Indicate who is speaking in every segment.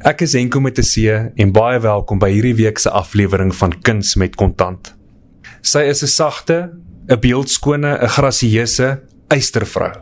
Speaker 1: Ek is Henko met 'n C en baie welkom by hierdie week se aflewering van Kuns met Kontant. Sy is 'n sagte, 'n beeldskone, 'n grasieuse eystervrou.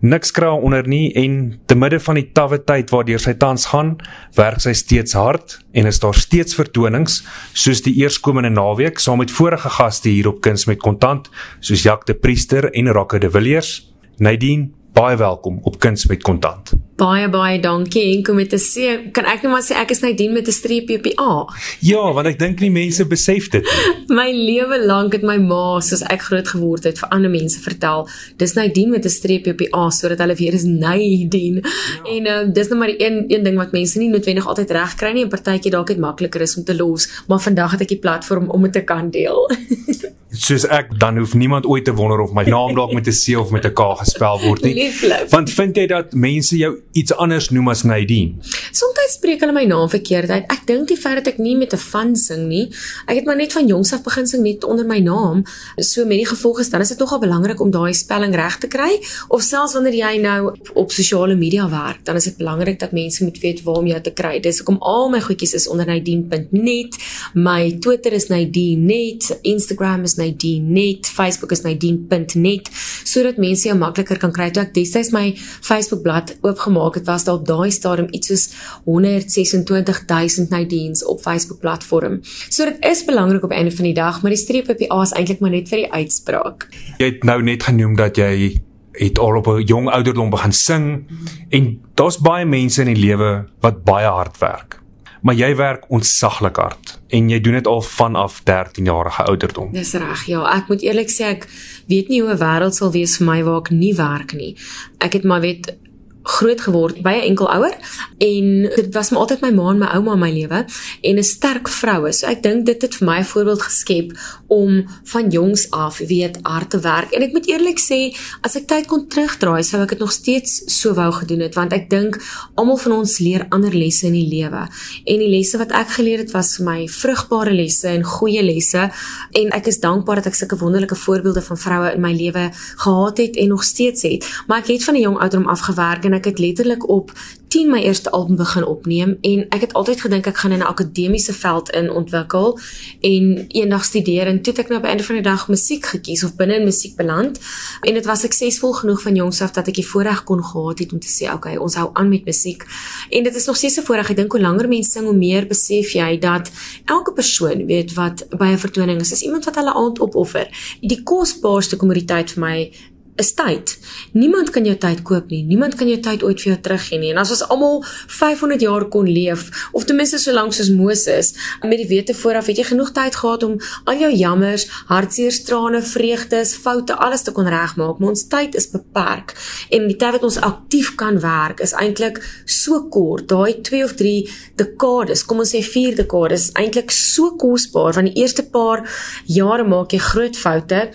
Speaker 1: Niks kry haar onder nie en te midde van die tawwe tyd waardeur sy tans gaan, werk sy steeds hard en is daar steeds vertonings soos die eerskomende naweek saam met vorige gaste hier op Kuns met Kontant, soos Jacques de Priester en Rakke de Villiers. Nadine, baie welkom op Kuns met Kontant.
Speaker 2: Baie baie dankie en kom met 'n C. Kan ek net maar sê ek is Nadine met 'n streepie op die A.
Speaker 1: Ja, want ek dink nie mense besef dit nie.
Speaker 2: My lewe lank het my ma, soos ek groot geword het, vir ander mense vertel, dis Nadine met 'n streepie op die A sodat hulle weer is Nadine. Ja. En uh, dis net maar die een een ding wat mense nie noodwendig altyd reg kry nie en partytjie dalk net makliker is om te los, maar vandag het ek die platform om dit te kan deel.
Speaker 1: Soos ek dan hoef niemand ooit te wonder of my naam dalk met 'n C of met 'n K gespel word nie.
Speaker 2: Lieflik.
Speaker 1: Want vind jy dat mense jou iets anders noem as Nadine?
Speaker 2: Soms spreek hulle my naam verkeerd uit. Ek dink die feit dat ek nie met 'n van sing nie, ek het maar net van jongs af begin sing net onder my naam. So met die gevolge dan is dit nogal belangrik om daai spelling reg te kry of selfs wanneer jy nou op, op sosiale media werk, dan is dit belangrik dat mense moet weet waar om jou te kry. Dis hoekom al my goedjies is onder nadine.net. My Twitter is nadine.net, Instagram is nadine.net, Facebook is nadine.net sodat mense jou makliker kan kry. Toe ek destyds my Facebook bladsy oopgemaak het, was daar daai stadium iets soos 126000 Nadines op Facebook platform. So dit is belangrik op einde van die dag, maar die streep op die A is eintlik maar net vir die uitspraak.
Speaker 1: Jy het nou net genoem dat jy het al op 'n jong ouderdom begin sing mm -hmm. en daar's baie mense in die lewe wat baie hard werk. Maar jy werk ontsaglik hard en jy doen dit al vanaf 13 jarige ouderdom.
Speaker 2: Dis reg. Ja, ek moet eerlik sê ek weet nie hoe 'n wêreld sal wees vir my waar ek nie werk nie. Ek het maar weet groot geword by 'n enkelouer en dit was maar altyd my ma en my ouma in my lewe en 'n sterk vroue. So ek dink dit het vir my 'n voorbeeld geskep om van jongs af weet hard te werk. En ek moet eerlik sê, as ek tyd kon terugdraai, sou ek dit nog steeds so wou gedoen het want ek dink almal van ons leer ander lesse in die lewe. En die lesse wat ek geleer het was vir my vrugbare lesse en goeie lesse en ek is dankbaar dat ek sulke wonderlike voorbeelde van vroue in my lewe gehad het en nog steeds het. Maar ek het van 'n jong ouderdom af gewerk en ek het letterlik op 10 my eerste album begin opneem en ek het altyd gedink ek gaan in 'n akademiese veld in ontwikkel en eendag studeer en toe het ek nou op einde van die dag musiek gekies of binne in musiek beland en dit was suksesvol genoeg van jongs af dat ek die voorreg kon gehad het om te sê okay ons hou aan met musiek. En dit is nog steeds 'n voorreg. Ek dink hoe langer mense sing hoe meer besef jy dat elke persoon weet wat by 'n vertoning is. Is iemand wat hulle aand opoffer. Die kosbaarste kommoditeit vir my is tyd. Niemand kan jou tyd koop nie. Niemand kan jou tyd ooit vir jou teruggee nie. En as ons almal 500 jaar kon leef, of ten minste so lank soos Moses, met die wete vooraf het jy genoeg tyd gehad om al jou jammers, hartseer, trane, vreugdes, foute, alles te kon regmaak. Maar ons tyd is beperk en die tyd wat ons aktief kan werk is eintlik so kort. Daai 2 of 3 dekades, kom ons sê 4 dekades, is eintlik so kosbaar want die eerste paar jare maak jy groot foute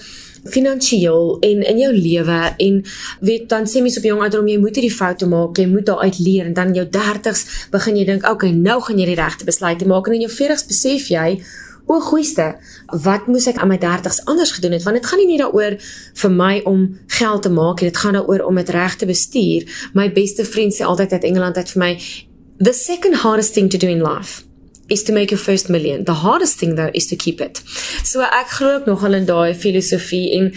Speaker 2: finansiëel en in jou lewe en weet dan sê mense op jong ouderdom jy moet hierdie foute maak, jy moet daaruit leer en dan in jou 30s begin jy dink, okay, nou gaan jy die regte besluite maak en in jou 40s besef jy O goeieste, wat moes ek aan my 30s anders gedoen het? Want dit gaan nie net daaroor vir my om geld te maak nie, dit gaan daaroor om dit reg te bestuur. My beste vriend sê altyd uit Engeland uit vir my, the second hardest thing to do in life is to make your first million. The hardest thing though is to keep it. So ek glo ook nogal in daai filosofie en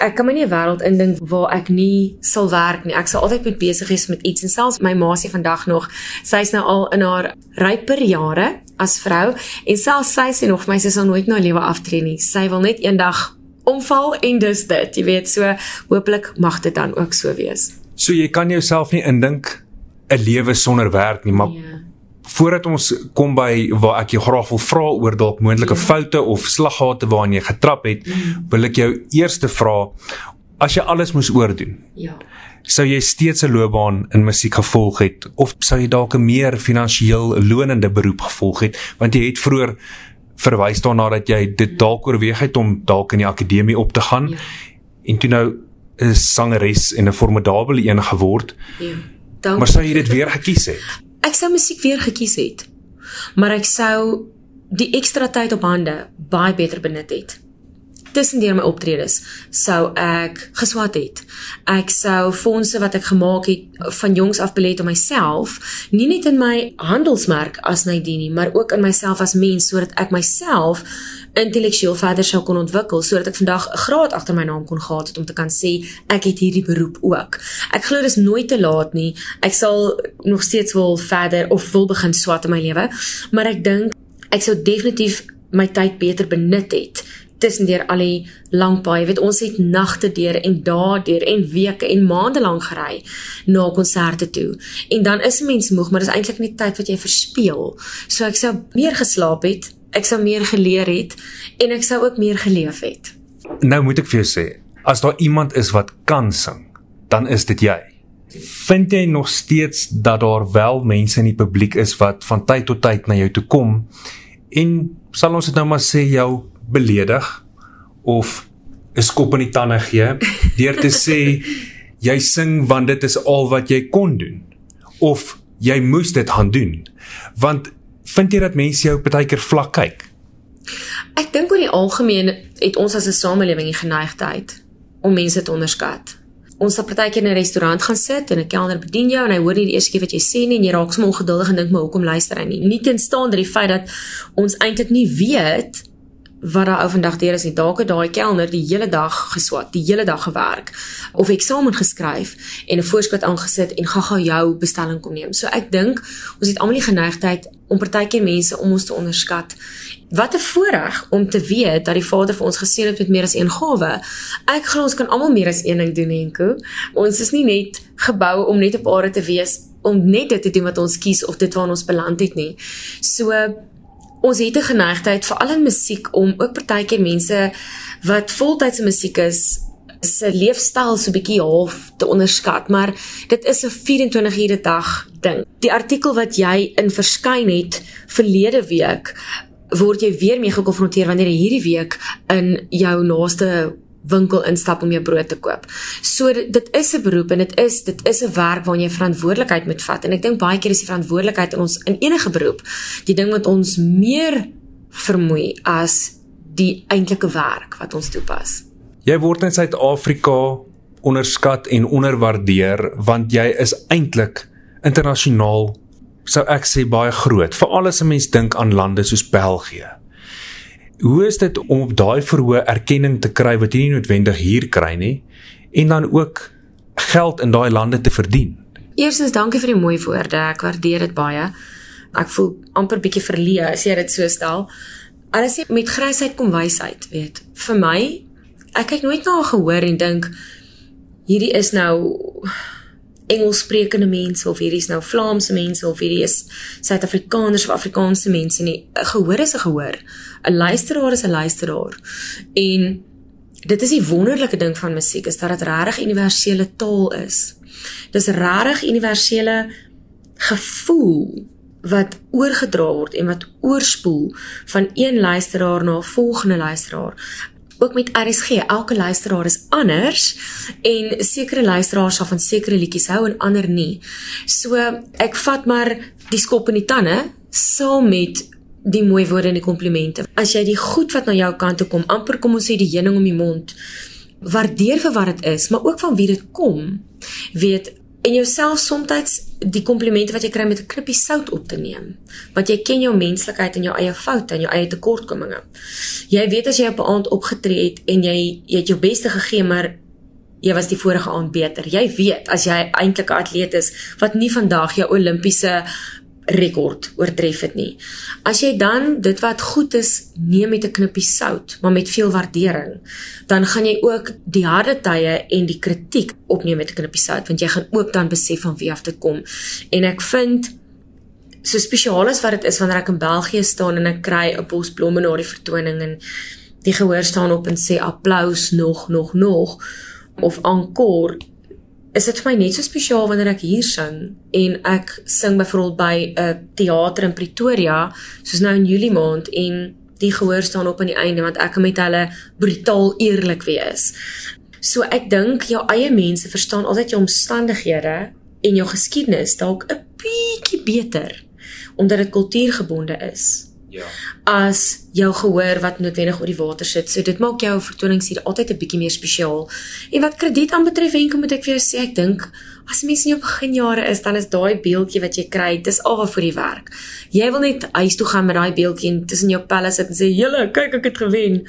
Speaker 2: ek kan my nie 'n wêreld indink waar ek nie sal werk nie. Ek sal altyd moet besig wees met iets en selfs my maasie vandag nog, sy's nou al in haar ryper jare as vrou en selfs sy sê nog vir my sy sal nooit nou lewe aftree nie. Sy wil net eendag omval en dis dit. Jy weet, so hopelik mag dit dan ook so wees.
Speaker 1: So jy kan jouself nie indink 'n lewe sonder werk nie, maar yeah voordat ons kom by waar ek jou graag wil vra oor dalk moontlike ja. foute of slaggate waarna jy getrap het, mm. wil ek jou eerste vra as jy alles moes oordoen. Ja. Sou jy steeds 'n loopbaan in musiek gevolg het of sou jy dalk 'n meer finansiëel lonende beroep gevolg het want jy het vroeër verwys daarna dat jy dit dalk oorweeg het om dalk in die akademie op te gaan ja. en toe nou 'n sangeres en 'n formidabele een geword. Ja. Dank maar sou jy dit weer gekies het?
Speaker 2: Ek sou musiek weer gekies het. Maar ek sou die ekstra tyd op hande baie beter benut het. Tussendeur my optredes sou ek geswat het. Ek sou fondse wat ek gemaak het van jongs af belet om myself, nie net in my handelsmerk as Nadine maar ook in myself as mens sodat ek myself intellektueel verder sou kon ontwikkel sodat ek vandag 'n graad agter my naam kon gehad het om te kan sê ek het hierdie beroep ook. Ek glo dis nooit te laat nie. Ek sal nog steeds wil verder of wil begin swat in my lewe, maar ek dink ek sou definitief my tyd beter benut het tussendeur al die lang paai. Jy weet ons het nagte deur en dae deur en weke en maande lank gery na konserte toe. En dan is 'n mens moeg, maar dis eintlik net tyd wat jy verspeel. So ek sou meer geslaap het, ek sou meer geleer het en ek sou ook meer geleef het.
Speaker 1: Nou moet ek vir jou sê, as daar iemand is wat kan sing, dan is dit jy. Vind jy nog steeds dat daar wel mense in die publiek is wat van tyd tot tyd na jou toe kom en sal ons dit nou maar sê jou beledig of 'n skop in die tande gee deur te sê jy sing want dit is al wat jy kon doen. Of jy moes dit gaan doen. Want vind jy dat mense jou baie keer vlak kyk?
Speaker 2: Ek dink oor die algemeen het ons as 'n samelewing die geneigtheid om mense te onderskat. Ons sal partykeer in 'n restaurant gaan sit en 'n kelner bedien jou en hy hoor nie die eerste keer wat jy sê nie en jy raak sommer ongeduldig en dink maar hoekom luister hy nie? Nie ten staan dat die feit dat ons eintlik nie weet wat daar ou vandag deur is dalk het daai kelner die hele dag geswat, die hele dag gewerk of eksamen geskryf en 'n voorskot aangesit en gaga jou bestelling kom neem. So ek dink ons het almal die geneigtheid om partykeer mense om ons te onderskat. Wat 'n voorreg om te weet dat die Vader vir ons geseën het met meer as een gawe. Ek glo ons kan almal meer as een ding doen, Henko. Ons is nie net gebou om net op aarde te wees om net dit te doen wat ons kies of dit waar ons beland het nie. So ons het 'n geneigtheid veral in musiek om ook partykeer mense wat voltydse musiek is se leefstyl so 'n bietjie half te onderskat, maar dit is 'n 24 ure dag ding. Die artikel wat jy in verskyn het verlede week word jy weer mee gekonfronteer wanneer jy hierdie week in jou naaste winkel instap om jou brood te koop. So dit is 'n beroep en dit is dit is 'n werk waarna jy verantwoordelikheid moet vat en ek dink baie keer is die verantwoordelikheid in ons in enige beroep die ding wat ons meer vermoei as die eintlike werk wat ons toepas.
Speaker 1: Jy word in Suid-Afrika onderskat en onderwaardeer want jy is eintlik internasionaal sou ek sê baie groot veral as 'n mens dink aan lande soos België. Hoe is dit om op daai verhoë erkenning te kry wat jy nie noodwendig hier kry nie en dan ook geld in daai lande te verdien?
Speaker 2: Eerstens dankie vir die mooi woorde. Ek waardeer dit baie. Ek voel amper bietjie verleë as jy dit so stel. Alles sê met grysheid kom wysheid, weet. Vir my ek kyk nooit na gehoor en dink hierdie is nou Engelssprekende mense of hierdie is nou Vlaamse mense of hierdie is Suid-Afrikaners of Afrikaanse mense nie. 'n Gehoor is 'n gehoor. 'n Luisteraar is 'n luisteraar. En dit is die wonderlike ding van musiek is dat dit regtig universele taal is. Dis regtig universele gevoel wat oorgedra word en wat oorspoel van een luisteraar na 'n volgende luisteraar ook met RSG. Elke luisteraar is anders en sekere luisteraars sal van sekere liedjies hou en ander nie. So ek vat maar die skop in die tande saam met die mooi woorde en die komplimente. As jy die goed wat na jou kant toe kom, amper kom ons sê die heuning om die mond, waardeer vir wat dit is, maar ook van wie dit kom. Weet en jouself soms die komplimente wat jy kry met 'n knippie sout op te neem. Want jy ken jou menslikheid en jou eie foute en jou eie tekortkominge. Jy weet as jy op 'n aand opgetree het en jy jy het jou beste gegee, maar jy was die vorige aand beter. Jy weet as jy eintlik 'n atleet is wat nie vandag jou Olimpiese rekord oortref het nie. As jy dan dit wat goed is neem met 'n knippie sout, maar met veel waardering, dan gaan jy ook die harde tye en die kritiek opneem met 'n knippie sout, want jy gaan ook dan besef van wie af dit kom. En ek vind so spesiaal as wat dit is wanneer ek in België staan en ek kry 'n bos blomme na die vertoning en die gehoor staan op en sê applous nog nog nog of encore is dit vir my net so spesiaal wanneer ek hier sing en ek sing byvoorbeeld by 'n teater in Pretoria soos nou in Julie maand en die gehoor staan op aan die einde want ek kan met hulle brutaal eerlik wees. So ek dink jou eie mense verstaan altyd jou omstandighede en jou geskiedenis dalk 'n bietjie beter omdat dit kultuurgebonde is. Ja. as jou gehoor wat noodwendig oor die water sit. So dit maak jou vertonings hier altyd 'n bietjie meer spesiaal. En wat krediet aanbetref, enkel moet ek vir jou sê, ek dink as mens in jou beginjare is, dan is daai beeldjie wat jy kry, dis al vir die werk. Jy wil net huis toe gaan met daai beeldjie en tussen jou pelle sit en sê, "Julle, kyk ek het gewen."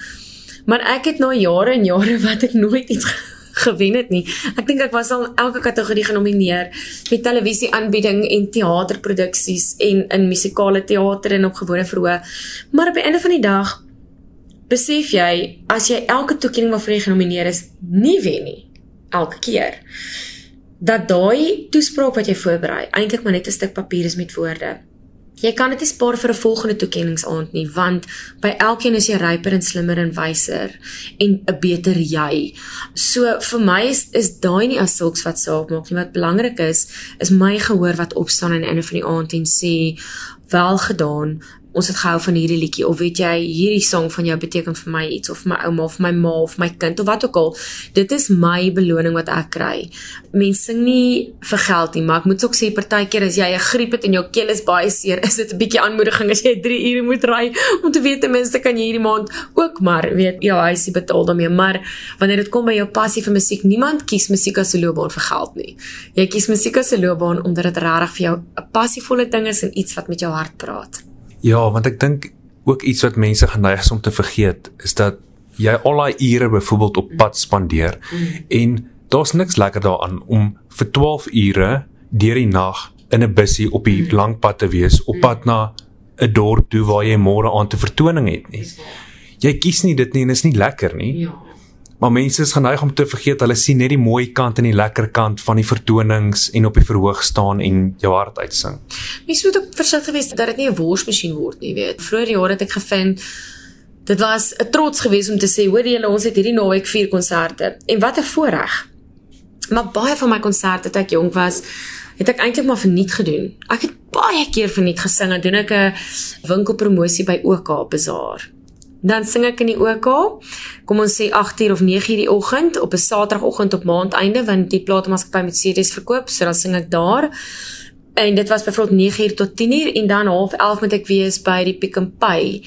Speaker 2: Maar ek het na jare en jare wat ek nooit iets gewen het nie. Ek dink ek was al elke kategorie genomineer met televisieaanbieding en teaterproduksies en in musikale teater en op gewone verhoë. Maar op die einde van die dag besef jy as jy elke toekenning waarvoor jy genomineer is, nie wen nie elke keer dat daai toespraak wat jy voorberei eintlik maar net 'n stuk papier is met woorde. Jy kan dit nie spaar vir 'n volgende toekenningsaand nie, want by elkeen is jy ryper en slimmer en wyser en 'n beter jy. So vir my is is daai nie as sulks wat saak maak nie. Wat belangrik is, is my gehoor wat opstaan aan die einde van die aand en sê wel gedaan ons het gehou van hierdie liedjie of weet jy hierdie sang van jou beteken vir my iets of my ouma of my ma of my kind of wat ook al. Dit is my beloning wat ek kry. Mense sing nie vir geld nie maar ek moet ook sê partykeer as jy 'n griep het en jou keel is baie seer is dit 'n bietjie aanmoediging as jy 3 ure moet ry. Om te weet ten minste kan jy hierdie maand ook maar weet jou huisie betaal daarmee. Maar wanneer dit kom by jou passie vir musiek niemand kies musiek as 'n loopbaan vir geld nie. Jy kies musiek as 'n loopbaan omdat dit regtig vir jou 'n passievolle ding is en iets wat met jou hart praat
Speaker 1: Ja, want ek dink ook iets wat mense geneig is om te vergeet is dat jy al daai ure byvoorbeeld op pad spandeer mm. en daar's niks lekker daaraan om vir 12 ure deur die nag in 'n bussie op die mm. lang pad te wees op pad na 'n dorp toe waar jy môre aan 'n vertoning het nie. Jy kies nie dit nie en is nie lekker nie. Ja. Maar mense is geneig om te vergeet hulle sien net die mooi kant en die lekker kant van die vertonings en op die verhoog staan en jou hart uitsing.
Speaker 2: Mens moet ook versigtig wees dat dit nie 'n worsmasjien word nie, weet. Vroeger jare het ek gevind dit was 'n trots geweest om te sê, hoor julle, ons het hierdie naweek vier konserte. En wat 'n voorreg. Maar baie van my konserte toe ek jonk was, het ek eintlik maar verniet gedoen. Ek het baie keer verniet gesing en doen ek 'n winkelpromosie by OK Bazaar dan sing ek in die OK. Kom ons sê 8uur of 9uur die oggend op 'n Saterdagoggend op maandeinde want die platenmaatskappy met CD's verkoop, so dan sing ek daar. En dit was byvoorbeeld 9uur tot 10uur en dan half 11 moet ek wees by die Pick n Pay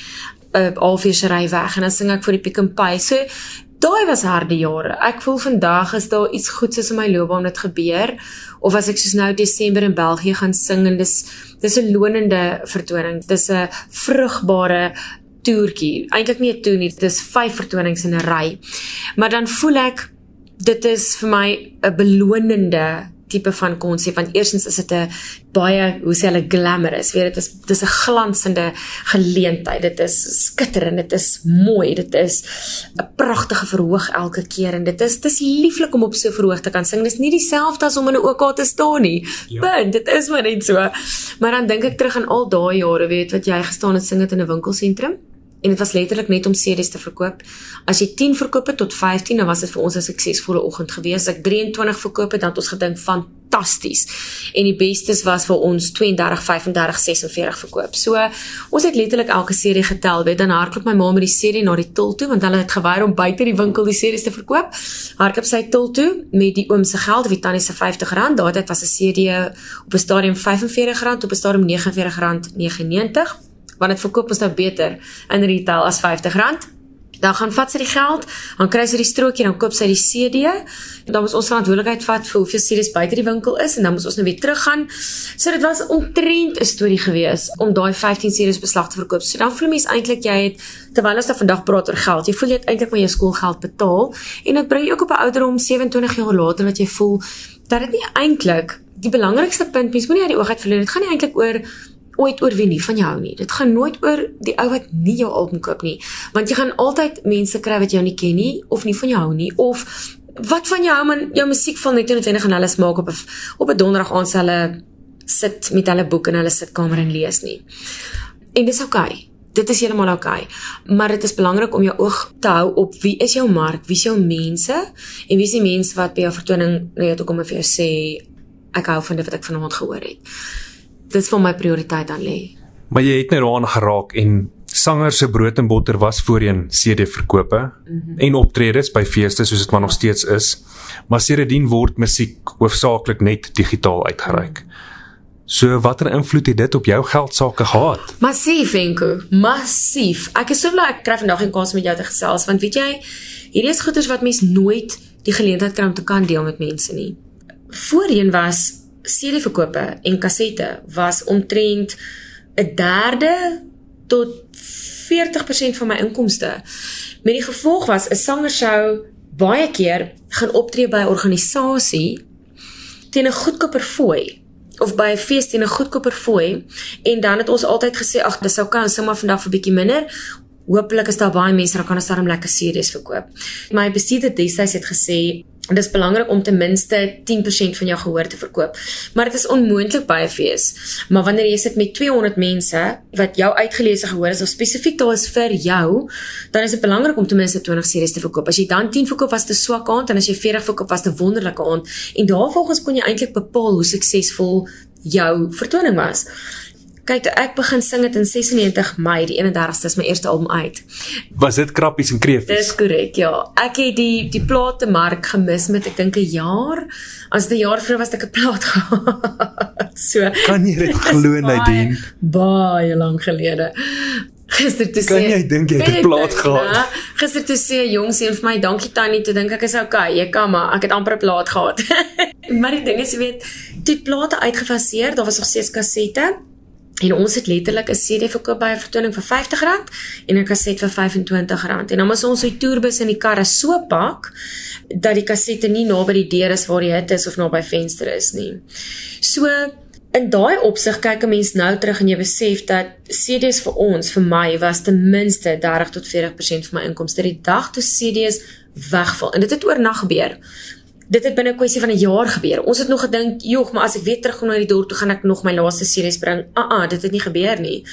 Speaker 2: uh halfuur se ry weg en dan sing ek vir die Pick n Pay. So daai was harde jare. Ek voel vandag is daar iets goeds is in my loopbaan wat gebeur of as ek soos nou Desember in België gaan sing en dis dis 'n lonende vertoning. Dis 'n vrugbare toertjie. Eintlik nie 'n toer nie, dit is 5 vertonings in 'n ry. Maar dan voel ek dit is vir my 'n belonende tipe van konsep want eersins is dit 'n baie hoe sê hulle glamorous weet dit is dis 'n glansende geleentheid dit is skitterend dit is mooi dit is 'n pragtige verhoog elke keer en dit is dis lieflik om op so verhoog te kan sing dis nie dieselfde as om in 'n OK te staan nie ja. punt dit is maar net so maar dan dink ek terug aan al daai jare weet wat jy gestaan het sing dit in 'n winkelsentrum en dit was letterlik net om series te verkoop. As jy 10 verkoop het tot 15, dan was dit vir ons 'n suksesvolle oggend gewees. Ek 23 verkoop het, dan het ons gedink fantasties. En die bestes was vir ons 32, 35, 46 verkoop. So ons het letterlik elke serie getel. Weet dan hardloop my ma met die serie na die til toe want hulle het geweier om buite die winkel die series te verkoop. Hardloop sy til toe met die oom se geld, die tannie se R50. Daardie was 'n serie op 'n stadium R45, op 'n stadium R49.99 want dit verkoop ons nou beter in retail as R50. Dan gaan vat sy die geld, dan kry sy die strokie, dan koop sy die CD. Dan moet ons verantwoordelikheid vat vir hoeveel CD's buite die winkel is en dan moet ons nou weer teruggaan. So dit was 'n storie gewees om daai 15 CD's beslag te verkoop. So dan voel mens eintlik jy het terwyl ons dan vandag praat oor geld, jy voel jy het eintlik maar jou skoolgeld betaal en dit bring jou ook op 'n ouderdom 27 jaar later wat jy voel dat dit nie eintlik die belangrikste punt mens moenie uit die oog uit verloor. Dit gaan nie eintlik oor ooit oor wie nie van jou nie. Dit gaan nooit oor die ou wat nie jou album koop nie, want jy gaan altyd mense kry wat jou nie ken nie of nie van jou hou nie of wat van jou man jou musiek val net net gaan hulle smaak op 'n op 'n donderdag aand se hulle sit met hulle boek in hulle sitkamer en lees nie. En dis oukei. Okay. Dit is heeltemal oukei. Okay. Maar dit is belangrik om jou oog te hou op wie is jou mark, wie is jou mense en wie is die mense wat by jou vertoning net toe kom en vir jou sê ek hou van dit wat ek vanaand gehoor het dis vir my prioriteit aan lê.
Speaker 1: Maar jy het net daaraan geraak en sanger se brood en botter was voorheen CD verkope mm -hmm. en optredes by feeste soos dit maar nog steeds is. Maar sedertdien word musiek hoofsaaklik net digitaal uitgereik. So watter invloed het dit op jou geldsaake gehad?
Speaker 2: Massief, Enko, massief. Ek is so bly ek kry vandag 'n kans met jou te gesels want weet jy, hierdie is goeders wat mens nooit die geleentheid kry om te kan deel met mense nie. Voorheen was CD-verkope en kassette was omtrent 'n derde tot 40% van my inkomste. Met die gevolg was 'n sanger sou baie keer gaan optree by 'n organisasie teen 'n goedkoper fooi of by 'n fees teen 'n goedkoper fooi en dan het ons altyd gesê ag dis sou kan sommer vandag vir bietjie minder Hoopelik is daar baie mense wat kan ons daarom lekker series verkoop. My bestuurder destyds het gesê dit is belangrik om ten minste 10% van jou gehoor te verkoop. Maar dit is onmoontlik 'n fees. Maar wanneer jy sit met 200 mense wat jou uitgeleese gehoor is of spesifiek daar is vir jou, dan is dit belangrik om ten minste 20 series te verkoop. As jy dan 10 verkoop was dit 'n swak aand en as jy 40 verkoop was dit 'n wonderlike aand. En daarvolgens kon jy eintlik bepaal hoe suksesvol jou vertoning was. Kyk, toe ek begin sing het in 96 Mei, die 31ste is my eerste album uit.
Speaker 1: Was dit krappies en kreefies?
Speaker 2: Dis korrek, ja. Ek het die die plate mark gemis met ek dink 'n jaar. As dit 'n jaar vroeër was ek 'n plaat gehad. so.
Speaker 1: Kan jy dit glo, Nadine?
Speaker 2: Baie lank gelede. Gister toe
Speaker 1: sê Kan jy dink jy het 'n plaat gehad?
Speaker 2: Gister toe sê 'n jong seun vir my, "Dankie Tannie," toe dink ek is okay. Jy kan maar, ek het amper 'n plaat gehad. maar die ding is, jy weet, die plate uitgefaseer, daar was nog ses kassette. En ons het letterlik 'n CD verkoop by 'n vertoning vir R50 en 'n kaset vir R25. En dan moet ons die toerbus in die karre so pak dat die kasette nie naby die deur is waar die hit is of naby venster is nie. So in daai opsig kyk 'n mens nou terug en jy besef dat CD's vir ons, vir my was ten minste 30 tot 40% van my inkomste die dag toe CD's wegval. En dit het oornag gebeur dit het binne 'n kwessie van 'n jaar gebeur. Ons het nog gedink, "Jog, maar as ek weer terugkom na die dorp toe gaan ek nog my laaste series bring." Ah ah, dit het nie gebeur nie.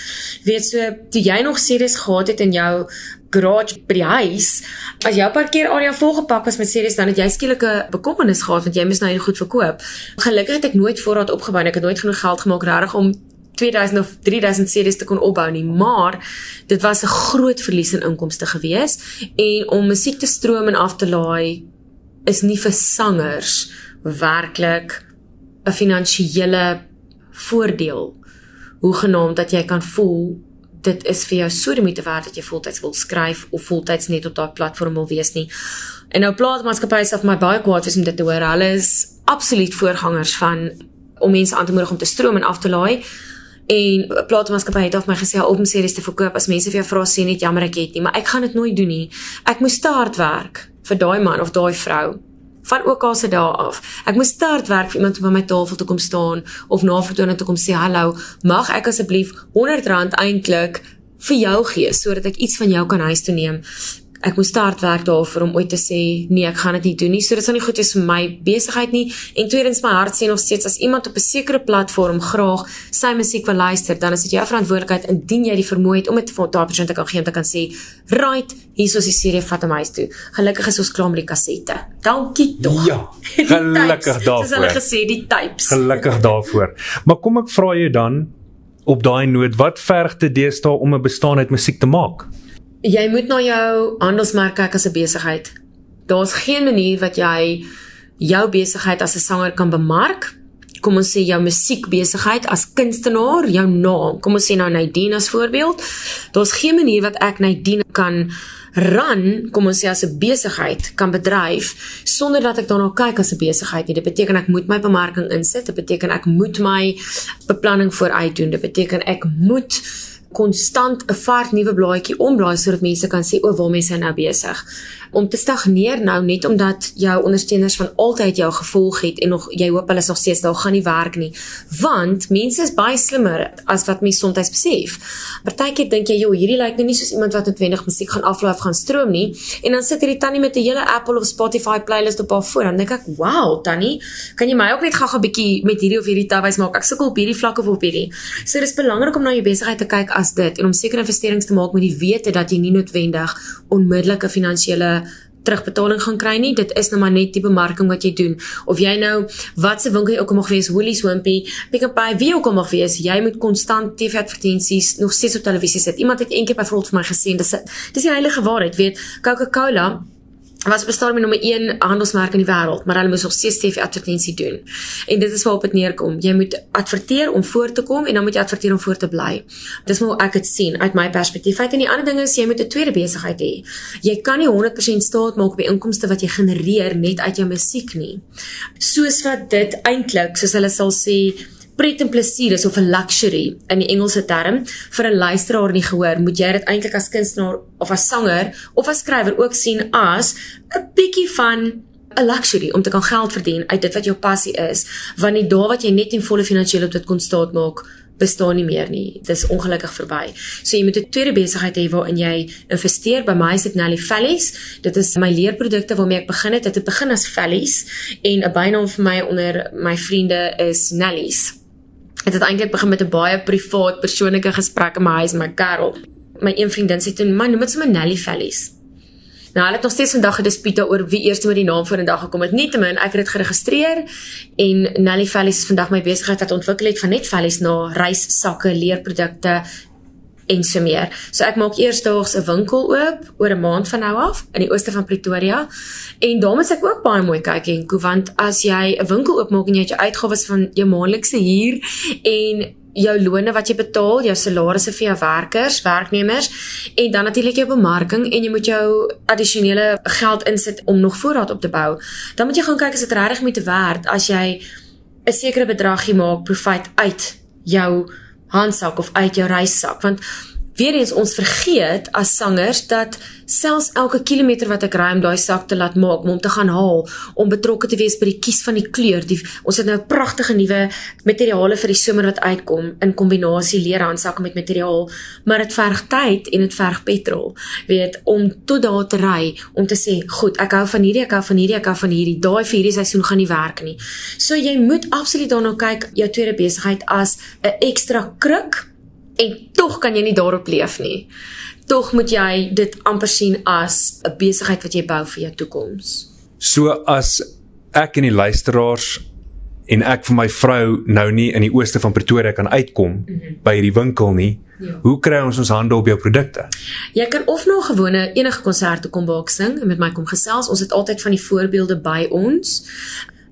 Speaker 2: Weet so, toe jy nog series gehad het in jou garage by die huis, as jou parkeerarea volgepak was met series, dan het jy skielik 'n bekommernis gehad want jy moes nou hier goed verkoop. Gelukkig het ek nooit voorraad opgebou en ek het nooit genoeg geld gemaak regtig om 2000 of 3000 series te kon opbou nie, maar dit was 'n groot verlies in inkomste gewees en om musiek te stroom en af te laai is nie vir sangers werklik 'n finansiële voordeel hoegenaamd dat jy kan voel dit is vir jou so die moeite werd dat jy voltyds wil skryf of voltyds net op daai platform wil wees nie. En nou plaasmaatskappye vir my baie kwaad is om dit te hoor. Hulle is absoluut voorgangers van om mense aan te moedig om te stroom en af te laai. En plaasmaatskappye het of my gesê om series te verkoop as mense vir jou vra sê net jammer ek het nie, maar ek gaan dit nooit doen nie. Ek moet start werk vir daai man of daai vrou van ook al se dae af. Ek moes start werk vir iemand om by my tafel te kom staan of na vertoning te kom sê hallo, mag ek asseblief R100 eintlik vir jou gee sodat ek iets van jou kan huis toe neem ek moes start werk daarvoor om ooit te sê nee, ek gaan dit nie doen nie. So dit sal nie goed wees vir my besigheid nie. En tweedens my hart sê nog steeds as iemand op 'n sekere platform graag sy musiek wil luister, dan is dit jou verantwoordelikheid indien jy die vermoë het om dit vir daardie persoon te kan gee om te kan sê, "Right, hier is die serie vat hom huis toe." Gelukkig is ons klaar met die kassette. Dankie tog.
Speaker 1: Ja, gelukkig daarvoor. Dis
Speaker 2: hulle gesê die types.
Speaker 1: Gelukkig daarvoor. Maar kom ek vra jou dan op daai noot, wat verg dit deesdae om 'n bestaan uit musiek te maak?
Speaker 2: Jy moet na jou handelsmerk kyk as 'n besigheid. Daar's geen manier wat jy jou besigheid as 'n sanger kan bemark. Kom ons sê jou musiekbesigheid as kunstenaar, jou naam. Kom ons sê nou Nadine as voorbeeld. Daar's geen manier wat ek Nadine kan run, kom ons sê as 'n besigheid kan bedryf sonder dat ek daarna kyk as 'n besigheid nie. Dit beteken ek moet my bemarking insit. Dit beteken ek moet my beplanning vooruit doen. Dit beteken ek moet konstant 'n vars nuwe blaadjie omblaai sodat mense kan sê o, waar mense nou besig om te stagneer nou net omdat jou ondersteuners van altyd jou gevolg het en nog jy hoop hulle is nog steeds daar gaan nie werk nie want mense is baie slimmer as wat mense soms besef. Partykeer dink jy joh hierdie lyk nou nie soos iemand wat noodwendig musiek gaan aflaai of gaan stroom nie en dan sit hierdie tannie met 'n hele Apple of Spotify playlist op haar foon dan dink ek wow tannie kan jy my ook net gou-gou 'n bietjie met hierdie of hierdie tawys maak ek sukkel op hierdie vlak of op hierdie. So dis belangrik om na jou besigheid te kyk as dit en om sekere investerings te maak met die wete dat jy nie noodwendig onmiddellike finansiële terugbetaling gaan kry nie. Dit is nou maar net die bemarking wat jy doen. Of jy nou wat se winkel jy ook al mag wees, Woolies, Wimpy, Pick n Pay, wie ook al mag wees, jy moet konstant TV advertensies nog steeds op televisie sit. Iemand het eendag byvoorbeeld vir my gesê dis dis die heilige waarheid, weet Coca-Cola was bestaan met nommer 1 handelsmerk in die wêreld, maar hulle moes nog steeds TV advertensie doen. En dit is waarop dit neerkom. Jy moet adverteer om voor te kom en dan moet jy adverteer om voor te bly. Dis hoe ek dit sien uit my perspektief. En die ander ding is jy moet 'n tweede besigheid hê. Jy kan nie 100% staat maak op die inkomste wat jy genereer net uit jou musiek nie. Soos wat dit eintlik, soos hulle sal sê, pret en plesier is of 'n luxury in die Engelse term vir 'n luisteraar nie gehoor moet jy dit eintlik as kunstenaar of as sanger of as skrywer ook sien as 'n bietjie van 'n luxury om te kan geld verdien uit dit wat jou passie is want die dae wat jy net en volle finansiële op dit kon staat maak bestaan nie meer nie. Dit is ongelukkig verby. So jy moet 'n tweede besigheid hê waarin jy investeer. By my is dit Nelly Valleys. Dit is my leerprodukte waarmee ek begin het. Dit het begin as Valleys en 'n bynaam vir my onder my vriende is Nellies. Het het eintlik begin met 'n baie privaat persoonlike gesprek in my huis met Karel. My een vriendin sê toe, "Man, noem dit sommer Nelly Valleys." Nou, hulle het nog steeds vandag gedispute oor wie eers met die naam voor in dag gekom het. Nietemin, ek het dit geregistreer en Nelly Valleys is vandag my besigheid wat ontwikkel het van net Valleys na reissakke, leerprodukte en so meer. So ek maak eersdaags 'n winkel oop oor 'n maand van nou af in die ooste van Pretoria. En daarmee sê ek ook baie mooi kyk en ko want as jy 'n winkel oopmaak en jy het jou uitgawes van jou maandelikse huur en jou lone wat jy betaal, jou salarisse vir jou werkers, werknemers en dan natuurlik jou bemarking en jy moet jou addisionele geld insit om nog voorraad op te bou. Dan moet jy gaan kyk as dit regtig moet werd as jy 'n sekere bedragie maak profit uit jou handsak of uit jou reissak want weer eens ons vergeet as sangers dat selfs elke kilometer wat ek ry om daai sak te laat maak om te gaan haal om betrokke te wees by die kies van die kleur die ons het nou pragtige nuwe materiale vir die somer wat uitkom in kombinasie leerhandsakke met materiaal maar dit verg tyd en dit verg petrol weet om tot daar te ry om te sê goed ek hou van hierdie ek hou van hierdie ek hou van hierdie daai vir hierdie seisoen gaan nie werk nie. So jy moet absoluut daarna kyk jou tweede besigheid as 'n ekstra kruk en tog kan jy nie daarop leef nie. Tog moet jy dit amper sien as 'n besigheid wat jy bou vir jou toekoms.
Speaker 1: So as ek en die luisteraars en ek vir my vrou nou nie in die ooste van Pretoria kan uitkom mm -hmm. by hierdie winkel nie. Ja. Hoe kry ons ons hande op jou produkte?
Speaker 2: Jy kan of na gewone enige konserte kom waak sing en met my kom gesels. Ons het altyd van die voorbeelde by ons.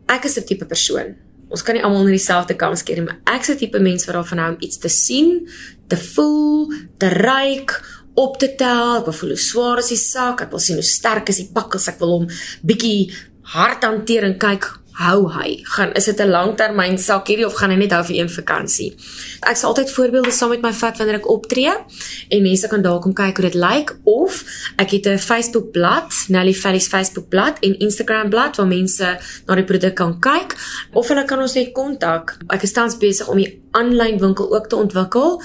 Speaker 2: Ek is 'n tipe persoon ons kan nie almal in dieselfde kamp skeer nie, maar ek 'n tipe mens wat daarvan hou om iets te sien, te voel, te ruik, op te tel. Ek wil voel hoe swaar is die sak, ek wil sien hoe sterk is die pakkels, ek wil hom bietjie hard hanteer en kyk hou hy? Gaan is dit 'n langtermyn sak hierdie of gaan hy net hou vir een vakansie? Ek sal altyd voorbeelde saam met my vat wanneer ek optree en mense kan dalk kom kyk hoe dit lyk of ek het 'n Facebook bladsy, Nelly Fellies Facebook bladsy en Instagram bladsy waar mense na die produk kan kyk of hulle kan ons net kontak. Ek is tans besig om 'n aanlyn winkel ook te ontwikkel.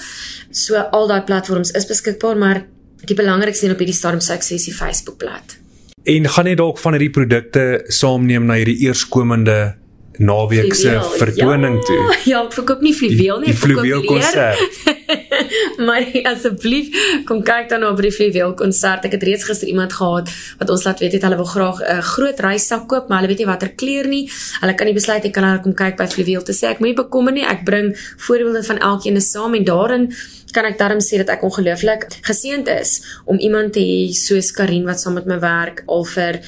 Speaker 2: So al daai platforms is beskikbaar, maar die belangrikste een op hierdie stadium sou ek sê is die Facebook bladsy.
Speaker 1: En gaan net dalk van hierdie produkte saamneem na hierdie eerskomende naweek se vertoning
Speaker 2: ja,
Speaker 1: toe.
Speaker 2: Ja, ek verkoop nie fluweel nie,
Speaker 1: ek verkoop fluweel konsert.
Speaker 2: maar asseblief kom kyk dan op die fluweel konsert. Ek het reeds gister iemand gehad wat ons laat weet het hulle wil graag 'n uh, groot reissak koop, maar hulle weet nie watter kleur nie. Hulle kan nie besluit ek kan hulle kom kyk by fluweel te sê ek moenie bekommer nie. Ek bring voorbeelde van elkeen saam en daarin kan ek darm sê dat ek ongelooflik geseënd is om iemand te hê soos Karin wat saam met my werk al vir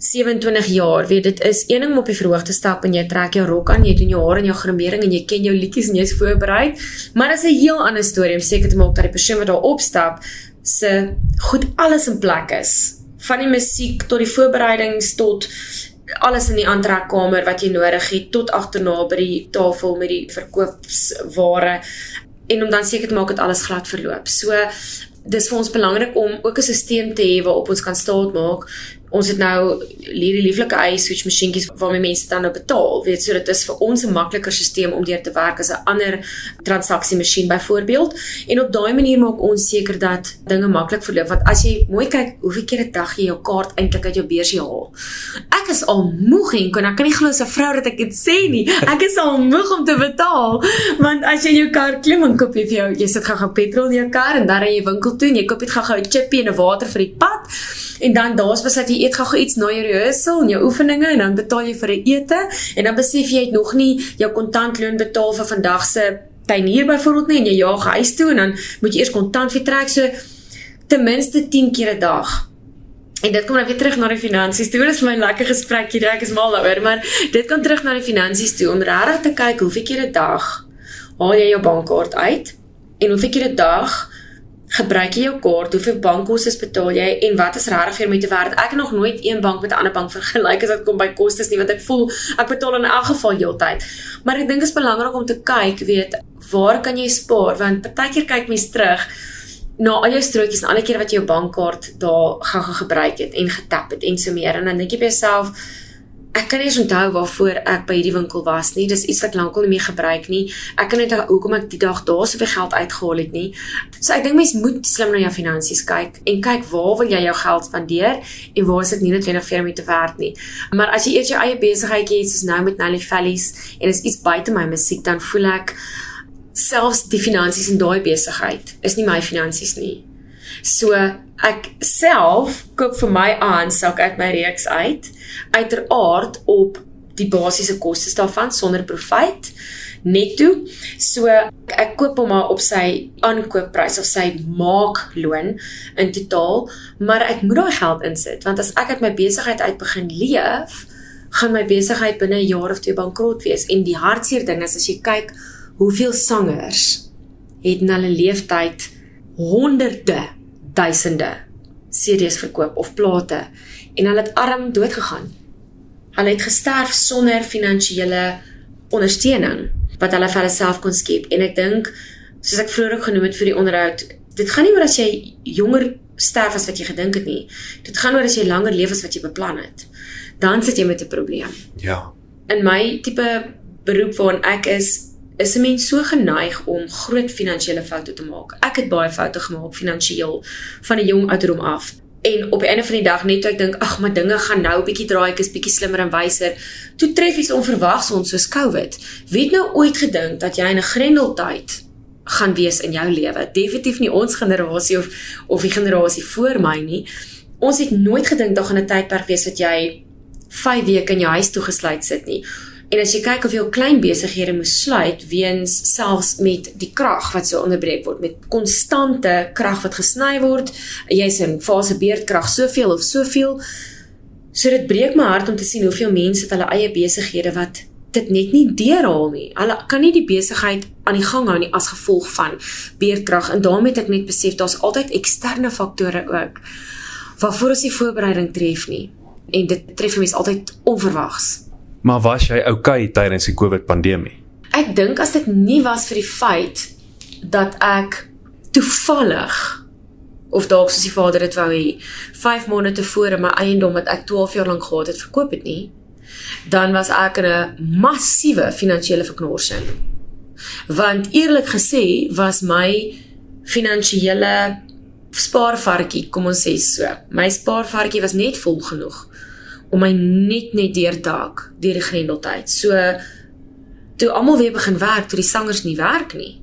Speaker 2: 27 jaar, weet dit is een ding om op die verhoog te stap en jy trek jou rok aan, jy doen jou hare en jou grimering en jy ken jou liedjies en jy's voorberei, maar dit is 'n heel ander storie om seker te maak dat die persoon wat daar opstap se goed alles in plek is, van die musiek tot die voorbereidings tot alles in die aantrekkamer wat jy nodig het tot agterna by die tafel met die verkoopsware en om dan seker te maak dat alles glad verloop. So dis vir ons belangrik om ook 'n stelsel te hê waarop ons kan staat maak ons het nou hierdie lieflike iSwitch masjienkies waarmee mense dan nou betaal. Weet so dit is vir ons 'n makliker stelsel om deur te werk as 'n ander transaksie masjien byvoorbeeld. En op daai manier maak ons seker dat dinge maklik verloop. Want as jy mooi kyk hoeveel keer 'n dag jy jou kaart eintlik uit jou beursie haal. Ek is al moeg en kon ek kan nie glo 'n vrou dat ek dit sê nie. Ek is al moeg om te betaal. Want as jy jou kar klim en koop jy vir jou, jy sit gou-gou petrol in jou kar en dan ry jy winkel toe en jy koop net gou-gou 'n chippie en 'n water vir die pad. En dan daar's besluit jy eet gou iets na jou rehearsal en jou oefeninge en dan betaal jy vir 'n ete en dan besef jy het nog nie jou kontantloon betaal vir vandag se tuinier byvoorbeeld nie en jy jaag huis toe en dan moet jy eers kontant vertrek. So ten minste 10 keer 'n dag. En dit kom nou weer terug na die finansies. Dit is my lekker gesprek hier, ek is mal daaroor, maar dit kom terug na die finansies toe. Om regtig te kyk hoeveel keer 'n dag haal jy jou bankkaart uit en hoeveel keer 'n dag gebruik jy jou kaart, hoeveel bankkoste betaal jy en wat is regtig vir my te werd? Ek het nog nooit een bank met 'n ander bank vergelyk as dit kom by kostes nie, want ek voel ek betaal in elk geval heeltyd. Maar ek dink dit is belangrik om te kyk, weet, waar kan jy spaar? Want partykeer kyk mens terug na al jou strootjies en al die kere wat jy jou bankkaart daar gaan ge gebruik het en getap het en so meer en dan dink jy by jouself Ek kan nie eens onthou waarvoor ek by hierdie winkel was nie. Dis iets wat lankal nie meer gebruik nie. Ek kan net hoekom ek die dag daar soveel geld uitgehaal het nie. So ek dink mens moet slim na jou finansies kyk en kyk waar wil jy jou geld spandeer en waar is dit nie noodwendig vir om te werk nie. Maar as jy eers jou eie besigheidjie het soos nou met Nelly Valleys en is iets buite my musiek dan voel ek selfs die finansies in daai besigheid is nie my finansies nie. So ek self koop vir my aan sak uit my reeks uit uiteraard op die basiese kostes daarvan sonder profit netto. So ek koop hom maar op sy aankoopprys of sy maakloon in totaal, maar ek moet daai geld insit want as ek uit my besigheid uit begin leef, gaan my besigheid binne 'n jaar of twee bankrot wees en die hartseer ding is as jy kyk hoeveel sangers het in hulle leeftyd honderde duisende CD's verkoop of plate en hulle het arm dood gegaan. Hulle het gesterf sonder finansiële ondersteuning wat hulle vir hulle self kon skep en ek dink soos ek vroeër ook genoem het vir die onderhoud, dit gaan nie oor as jy jonger sterf as wat jy gedink het nie. Dit gaan oor as jy langer leef as wat jy beplan het. Dan sit jy met 'n probleem.
Speaker 1: Ja.
Speaker 2: In my tipe beroep waarin ek is, is 'n mens so geneig om groot finansiële foute te maak. Ek het baie foute gemaak finansiëel van 'n jong ouderdom af. En op die einde van die dag net toe ek dink, ag, maar dinge gaan nou bietjie draai, ek is bietjie slimmer en wyser, toe tref iets onverwags ons soos COVID. Wie het nou ooit gedink dat jy in 'n grendeltyd gaan wees in jou lewe? Definitief nie ons generasie of of die generasie voor my nie. Ons het nooit gedink daar gaan 'n tydperk wees wat jy 5 weke in jou huis toegesluit sit nie. En as jy kyk of jou klein besighede moes sluit weens selfs met die krag wat so onderbreek word met konstante krag wat gesny word, jy's in fase beerdkrag soveel of soveel. So dit breek my hart om te sien hoeveel mense het hulle eie besighede wat dit net nie deurhaal nie. Hulle kan nie die besigheid aan die gang hou nie as gevolg van beerdkrag en daarmee het ek net besef daar's altyd eksterne faktore ook waarvoor ons nie voorbereiding tref nie. En dit tref mense altyd onverwags.
Speaker 1: Maar was jy okay tydens die COVID pandemie?
Speaker 2: Ek dink as dit nie was vir die feit dat ek toevallig of dalk soos die vader dit wou hê, 5 maande tevore my eiendom wat ek 12 jaar lank gehad het verkoop het nie, dan was ek in 'n massiewe finansiële verknorsing. Want eerlik gesê was my finansiële spaarvarkie, kom ons sê so, my spaarvarkie was net vol genoeg om my net net deur te hak deur die grendeltyd. So toe almal weer begin werk, toe die sangers nie werk nie.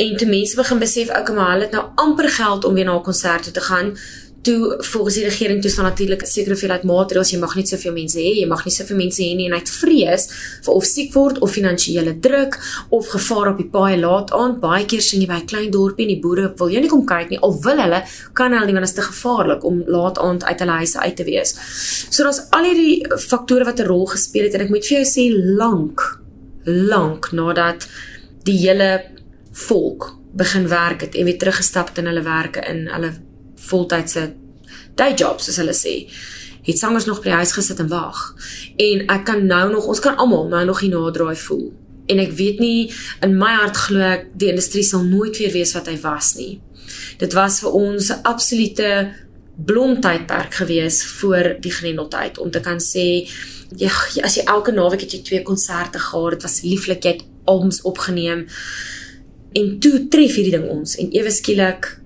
Speaker 2: En toe mense begin besef ook maar hulle het nou amper geld om weer na 'n konsert toe te gaan, toe volgens die regering toe staan natuurlik 'n sekere hoeveelheid maatreëls. Jy mag nie soveel mense hê jy mag nie soveel mense hê nie. En uit vrees vir of siek word of finansiële druk of gevaar op die paai laat aand. Baie keer sien jy by 'n klein dorpie en die boere wil jy nie kom kyk nie al wil hulle kan hulle nie want dit is te gevaarlik om laat aand uit hulle huise uit te wees. So daar's al hierdie faktore wat 'n rol gespeel het en ek moet vir jou sê lank lank nadat die hele volk begin werk het en weer teruggestap het in hulle werke in hulle voltydse day jobs soos hulle sê. Het sangers nog by die huis gesit en wag. En ek kan nou nog ons kan almal nou nog hier naderdraai voel. En ek weet nie in my hart glo ek die industrie sal nooit weer wees wat hy was nie. Dit was vir ons 'n absolute blomtydperk gewees voor die grendeltyd. Om te kan sê ja as jy elke naweek het jy twee konserte gehad dit was lieflik jy het albums opgeneem. En toe tref hierdie ding ons. En ewe skielik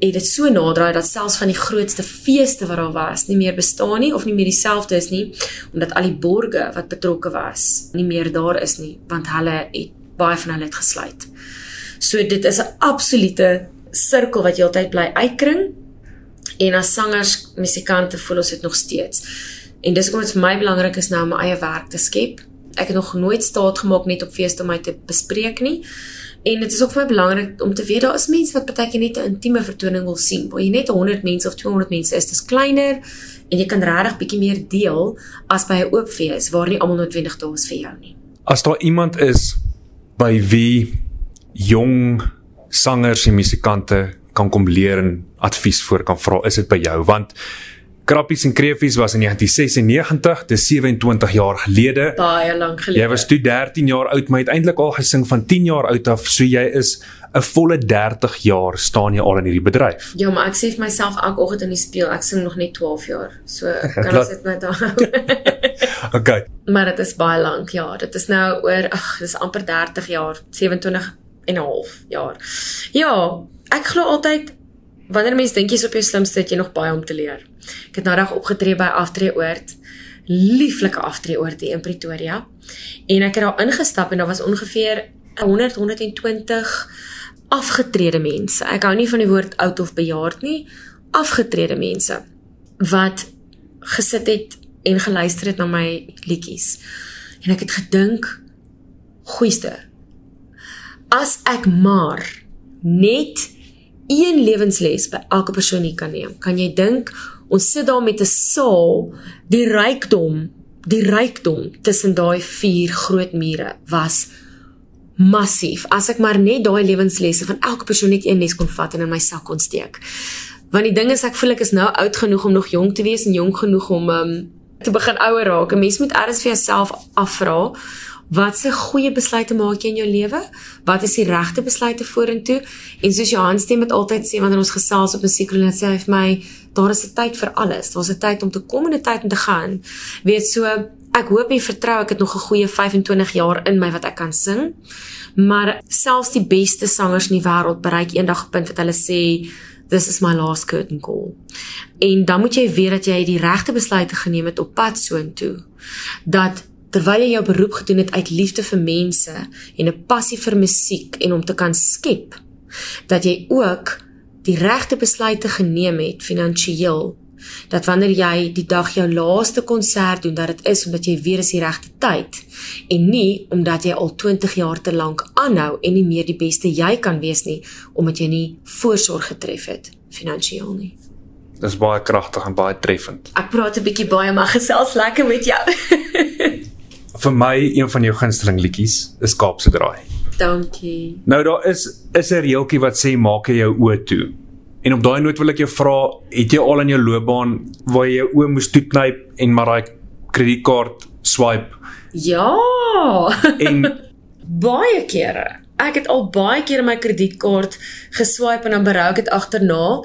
Speaker 2: het dit so naderdraai dat selfs van die grootste feeste wat daar was nie meer bestaan nie of nie meer dieselfde is nie omdat al die borge wat betrokke was nie meer daar is nie want hulle het baie van hulle het gesluit. So dit is 'n absolute sirkel wat heeltyd bly uitkring en as sangers, musikante voel ons dit nog steeds. En dis hoekom dit vir my belangrik is nou om my eie werk te skep. Ek het nog nooit staat gemaak net op feeste om my te bespreek nie En dit is ook my belangrik om te weet daar is mense wat partykeer net 'n intieme vertoning wil sien. Waar jy net 100 mense of 200 mense is, dis kleiner en jy kan regtig bietjie meer deel as by 'n oop fees waar nie almal noodwendig daar is vir jou nie.
Speaker 1: As daar iemand is by wie jong sangers en musikante kan kom leer en advies voor kan vra, is dit by jou want Krappies en Kreefies was in 1996, dis 27 jaar gelede.
Speaker 2: Baie lank gelede.
Speaker 1: Jy was toe 13 jaar oud, maar uiteindelik al gesing van 10 jaar oud af, so jy is 'n volle 30 jaar staan jy al in hierdie bedryf.
Speaker 2: Ja, maar ek sê vir myself elke oggend in die spieël, ek sing nog net 12 jaar. So kan ek dit net daar.
Speaker 1: okay.
Speaker 2: Maar dit is baie lank, ja. Dit is nou oor ag, dis amper 30 jaar, 27 en 'n half jaar. Ja, ek glo altyd wanneer mense dink jy's op jou slimste, het jy nog baie om te leer. Ek het nou reg opgetree by Aftreeoord, lieflike Aftreeoord hier in Pretoria. En ek het daar ingestap en daar was ongeveer 100 120 afgetrede mense. Ek hou nie van die woord oud of bejaard nie, afgetrede mense wat gesit het en geluister het na my liedjies. En ek het gedink, goeieste. As ek maar net een lewensles by elke persoon hier kan neem. Kan jy dink ons sit daar met 'n saal, die rykdom, die rykdom tussen daai vier groot mure was massief. As ek maar net daai lewenslesse van elke persoon net een les kon vat en in my sak kon steek. Want die ding is ek voel ek is nou oud genoeg om nog jonk te wees en jonk genoeg om um, te begin ouer raak. 'n Mens moet eers vir jouself afvra Wat se goeie besluite maak jy in jou lewe? Wat is die regte besluite vorentoe? En soos Johan stem met altyd sê wanneer ons gesels op 'n musiekroom, sê hy vir my, daar is 'n tyd vir alles. Daar's 'n tyd om te kom en 'n tyd om te gaan. Weet so, ek hoop en vertrou ek het nog 'n goeie 25 jaar in my wat ek kan sing. Maar selfs die beste sangers in die wêreld bereik eendag 'n punt wat hulle sê This is my last curtain call. En dan moet jy weet dat jy die regte besluite geneem het op pad soontoe. Dat terwyl jy jou beroep gedoen het uit liefde vir mense en 'n passie vir musiek en om te kan skep dat jy ook die regte besluite geneem het finansiëel dat wanneer jy die dag jou laaste konsert doen dat dit is omdat jy weet dis die regte tyd en nie omdat jy al 20 jaar te lank aanhou en nie meer die beste jy kan wees nie omdat jy nie voorsorg getref het finansiëel nie
Speaker 1: Dis baie kragtig en baie treffend.
Speaker 2: Ek praat 'n bietjie baie maar gesels lekker met jou.
Speaker 1: vir my een van jou gunsteling liedjies is Kaapse Draai.
Speaker 2: Dankie.
Speaker 1: Nou daar is is 'n reeltjie wat sê maak jou oë toe. En op daai noot wil ek jou vra, het jy al in jou loopbaan waar jy jou oë moes toeknyp en maar daai kredietkaart swipe?
Speaker 2: Ja.
Speaker 1: En
Speaker 2: baie kere. Ek het al baie keer my kredietkaart geswipe en dan berou ek dit agterna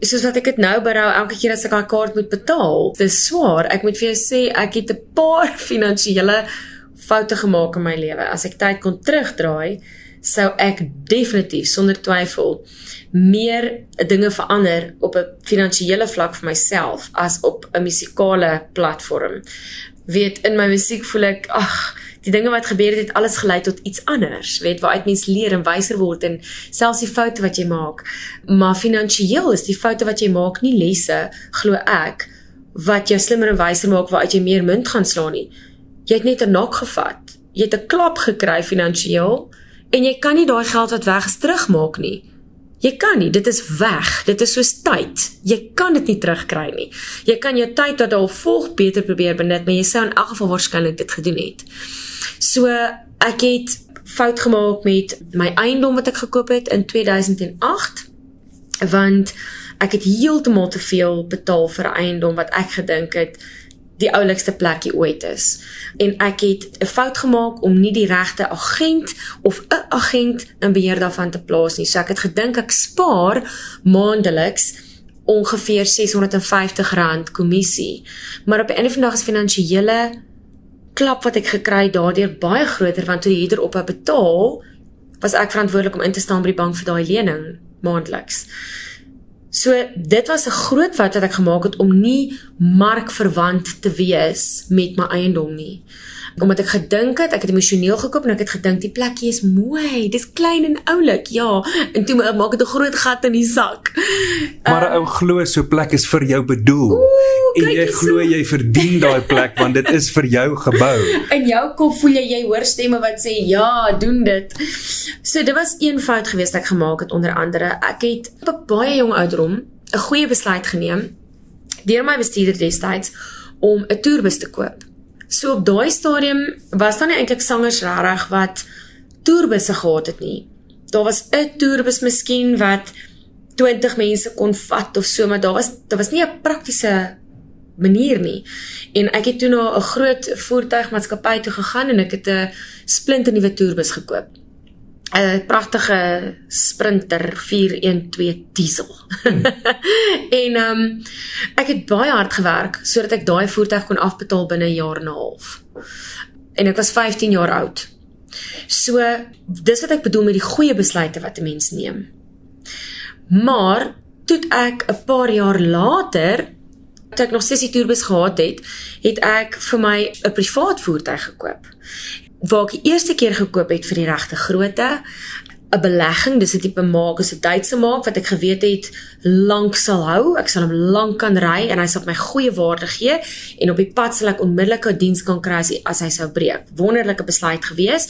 Speaker 2: soos wat ek dit nou berou elke keer as ek daai kaart moet betaal. Dis swaar. Ek moet vir jou sê ek het 'n paar finansiële foute gemaak in my lewe. As ek tyd kon terugdraai, sou ek definitief sonder twyfel meer dinge verander op 'n finansiële vlak vir myself as op 'n musikale platform. Weet in my musiek voel ek ag die dinge wat gebeur het, het alles gelei tot iets anders, weet waaruit mens leer en wyser word en selfs die foute wat jy maak. Maar finansiëel is die foute wat jy maak nie lesse, glo ek, wat jou slimmer en wyser maak waaruit jy meer munt gaan slaan nie. Jy het net 'n nok gevat. Jy het 'n klap gekry finansiëel en jy kan nie daai geld wat weg is terugmaak nie. Jy kan nie, dit is weg. Dit is soos tyd. Jy kan dit nie terugkry nie. Jy kan jou tyd wat al volg beter probeer benut, maar jy sou in elk geval waarskynlik dit gedoen het. So ek het fout gemaak met my eiendom wat ek gekoop het in 2008 want ek het heeltemal te veel betaal vir 'n eiendom wat ek gedink het die oulikste plekie ooit is. En ek het 'n fout gemaak om nie die regte agent of 'n agent in beheer daarvan te plaas nie. So ek het gedink ek spaar maandeliks ongeveer R650 kommissie. Maar op 'n einde van die dag is finansiële klap wat ek gekry daardeur baie groter want toe die huurder ophou betaal, was ek verantwoordelik om in te staan by die bank vir daai lening maandeliks. So dit was 'n groot fout wat ek gemaak het om nie markverwant te wees met my eiendom nie omdat ek gedink het ek het emosioneel gekoop en ek het gedink die plekkie is mooi, dis klein en oulik. Ja, en toe maak dit 'n groot gat in die sak.
Speaker 1: Maar 'n uh, ou glo so plek is vir jou bedoel. Oe, en jy glo jy verdien daai plek want dit is vir jou gebou.
Speaker 2: In jou kop voel jy jy hoor stemme wat sê ja, doen dit. So dit was een fout geweest wat ek gemaak het onder andere. Ek het op baie jong ouderdom 'n goeie besluit geneem deur my bestuurder destyds om 'n toerbus te koop. So op daai stadium was daar nie eintlik sangers regtig wat toerbusse gehad het nie. Daar was 'n toerbus miskien wat 20 mense kon vat of so, maar daar was daar was nie 'n praktiese manier nie. En ek het toe na 'n groot voertuigmaatskappy toe gegaan en ek het 'n splinte nuwe toerbus gekoop. 'n pragtige Sprinter 412 diesel. Hmm. en ehm um, ek het baie hard gewerk sodat ek daai voertuig kon afbetaal binne 'n jaar en 'n half. En ek was 15 jaar oud. So dis wat ek bedoel met die goeie besluite wat 'n mens neem. Maar toe ek 'n paar jaar later toe ek nog sessie toerbus gehad het, het ek vir my 'n privaat voertuig gekoop waar ek die eerste keer gekoop het vir die regte grootte 'n belegging dis 'n tipe maak is 'n Duitse maak wat ek geweet het lank sal hou. Ek sal hom lank kan ry en hy sal my goeie waarde gee en op die pad sal ek onmiddellik 'n diens kan kry as hy sou breek. Wonderlike besluit gewees.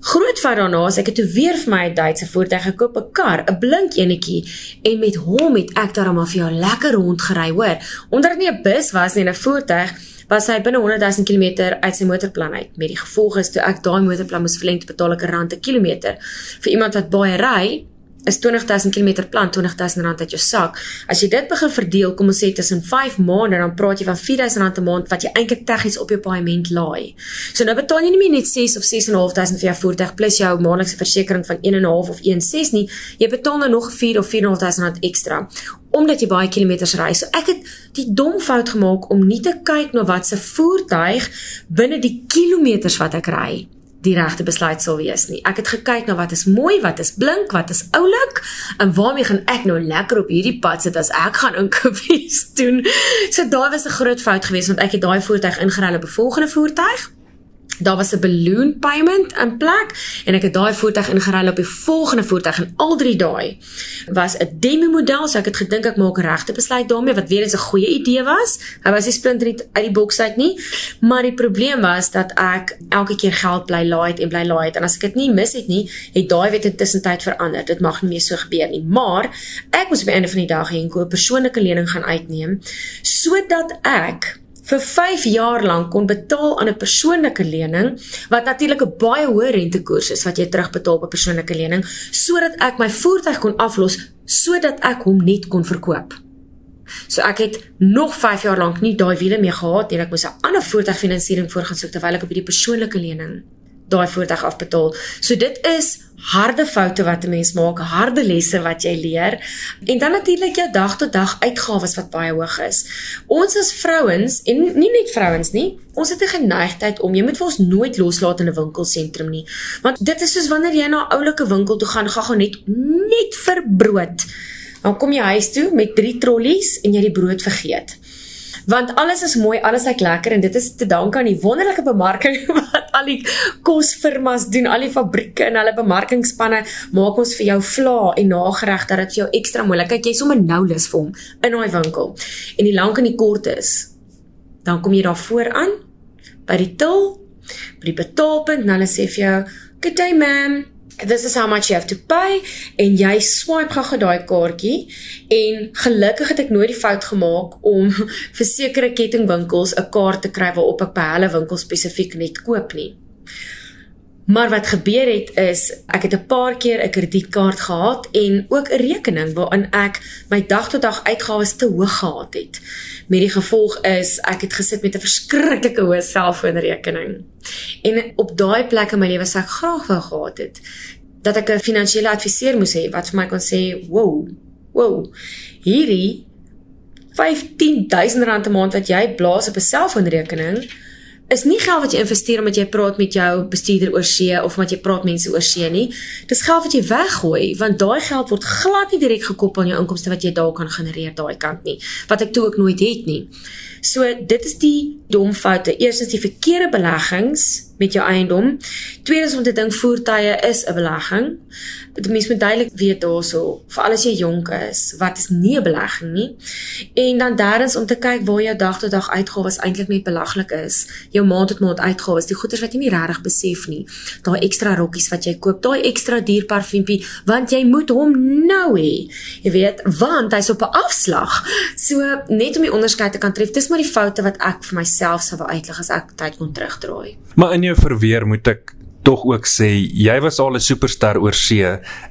Speaker 2: Groot fout daarna is ek het toe weer vir my 'n Duitse voertuig gekoop, 'n kar, 'n blink enetjie en met hom het ek daarmee vir jou lekker rondgery, hoor. Onder nie 'n bus was nie, 'n voertuig was hy binne 100 000 km uit sy motorplan uit. Met die gevolg is toe ek daai motorplan moes verleng, betaal ek 'n rand 'n kilometer. Vir iemand wat baie ry, is 20000 km plan 20000 rand uit jou sak. As jy dit begin verdeel, kom ons sê tussen 5 maande, dan praat jy van 4000 rand 'n maand wat jy eintlik tegnies op jou paaiement laai. So nou betaal jy nie meer net 6 of 6500 vir jou voertuig plus jou maandelikse versekerings van 1.5 of 1.6 nie. Jy betaal nou nog 4 of 4500 rand ekstra omdat jy baie kilometers ry. So ek het die dom fout gemaak om nie te kyk na wat se voertuig binne die kilometers wat ek ry die regte besluit sal wees nie. Ek het gekyk na wat is mooi, wat is blink, wat is oulik en waarmee gaan ek nou lekker op hierdie pad sit as ek gaan inkopies doen. So daai was 'n groot fout geweest want ek het daai voertuig ingeruil op 'n volgende voertuig daar was 'n balloon payment in plek en ek het daai voertuig ingeruil op die volgende voertuig en al drie daai was 'n demo model so ek het gedink ek maak regte besluit daarmee wat weer eens 'n goeie idee was. Hy was nie splinter nie uit die boks uit nie, maar die probleem was dat ek elke keer geld bly laai en bly laai en as ek dit nie mis het nie, het daai weet intussen tyd verander. Dit mag nie meer so gebeur nie, maar ek moes op die einde van die dag 'n persoonlike lening gaan uitneem sodat ek vir 5 jaar lank kon betaal aan 'n persoonlike lening wat natuurlik 'n baie hoë rentekoers is wat jy terugbetaal op 'n persoonlike lening sodat ek my voertuig kon aflos sodat ek hom net kon verkoop. So ek het nog 5 jaar lank nie daai wiele meer gehad en ek moes 'n ander voertuigfinansiering voorgaan soek terwyl ek op hierdie persoonlike lening daai voertuig afbetaal. So dit is harde foute wat 'n mens maak, harde lesse wat jy leer en dan natuurlik jou dag tot dag uitgawes wat baie hoog is. Ons as vrouens en nie net vrouens nie, ons het 'n geneigtheid om jy moet vir ons nooit loslaat in 'n winkelsentrum nie. Want dit is soos wanneer jy na 'n oulike winkel toe gaan, gaan gou net net vir brood. Dan kom jy huis toe met 3 trollies en jy die brood vergeet want alles is mooi, alles lyk lekker en dit is te danke aan die wonderlike bemarking wat al die kosfirmas doen, al die fabrieke en hulle bemarkingspanne maak ons vir jou vla en nagereg dat dit vir jou ekstra mooi lyk. Jy sommer nou lus vir hom in daai winkel. En die lank en die kort is, dan kom jy daar vooraan by die til, by die betaalpunt en hulle sê vir jou, "Good day, ma'am." This is how much you have to pay en jy swipe gou daai kaartjie en gelukkig het ek nooit die fout gemaak om vir sekere kettingwinkels 'n kaart te kry waarop ek by hulle winkel spesifiek net koop nie. Maar wat gebeur het is ek het 'n paar keer 'n kredietkaart gehad en ook 'n rekening waarin ek my dag tot dag uitgawes te hoog gehad het. Met die gevolg is ek het gesit met 'n verskriklike hoë selfoonrekening. En op daai plek in my lewe sou ek graag wou gehad het dat ek 'n finansiële adviseur moes hê wat vir my kon sê, "Wow, wow. Hierdie 15000 rand 'n maand wat jy blaas op 'n selfoonrekening is nie geld wat jy investeer omdat jy praat met jou bestuurder oor see of omdat jy praat mense oor see nie. Dis geld wat jy weggooi want daai geld word glad nie direk gekoppel aan jou inkomste wat jy daar kan genereer daai kant nie. Wat ek toe ook nooit het nie. So dit is die dom foute. Eerstens die verkeerde beleggings met jou eiendom. Tweedens om te dink voertuie is 'n belegging. Dit mens moet duidelik weet daaroor, veral as jy jonk is, wat is nie 'n belegging nie. En dan derdens om te kyk waar jou dag tot dag uitgawes eintlik net belaglik is. Jou maand tot maand uitgawes, die goeder wat jy nie regtig besef nie. Daai ekstra rokkies wat jy koop, daai ekstra duur parfuumpie, want jy moet hom nou hê. Jy weet, want hy's op 'n afslag. So net om die onderskeid te kan tref, dis maar die foute wat ek vir myself sou wou uitlig as ek tyd kon terugdraai.
Speaker 1: Maar in verweer moet ek tog ook sê jy was al 'n superster oor see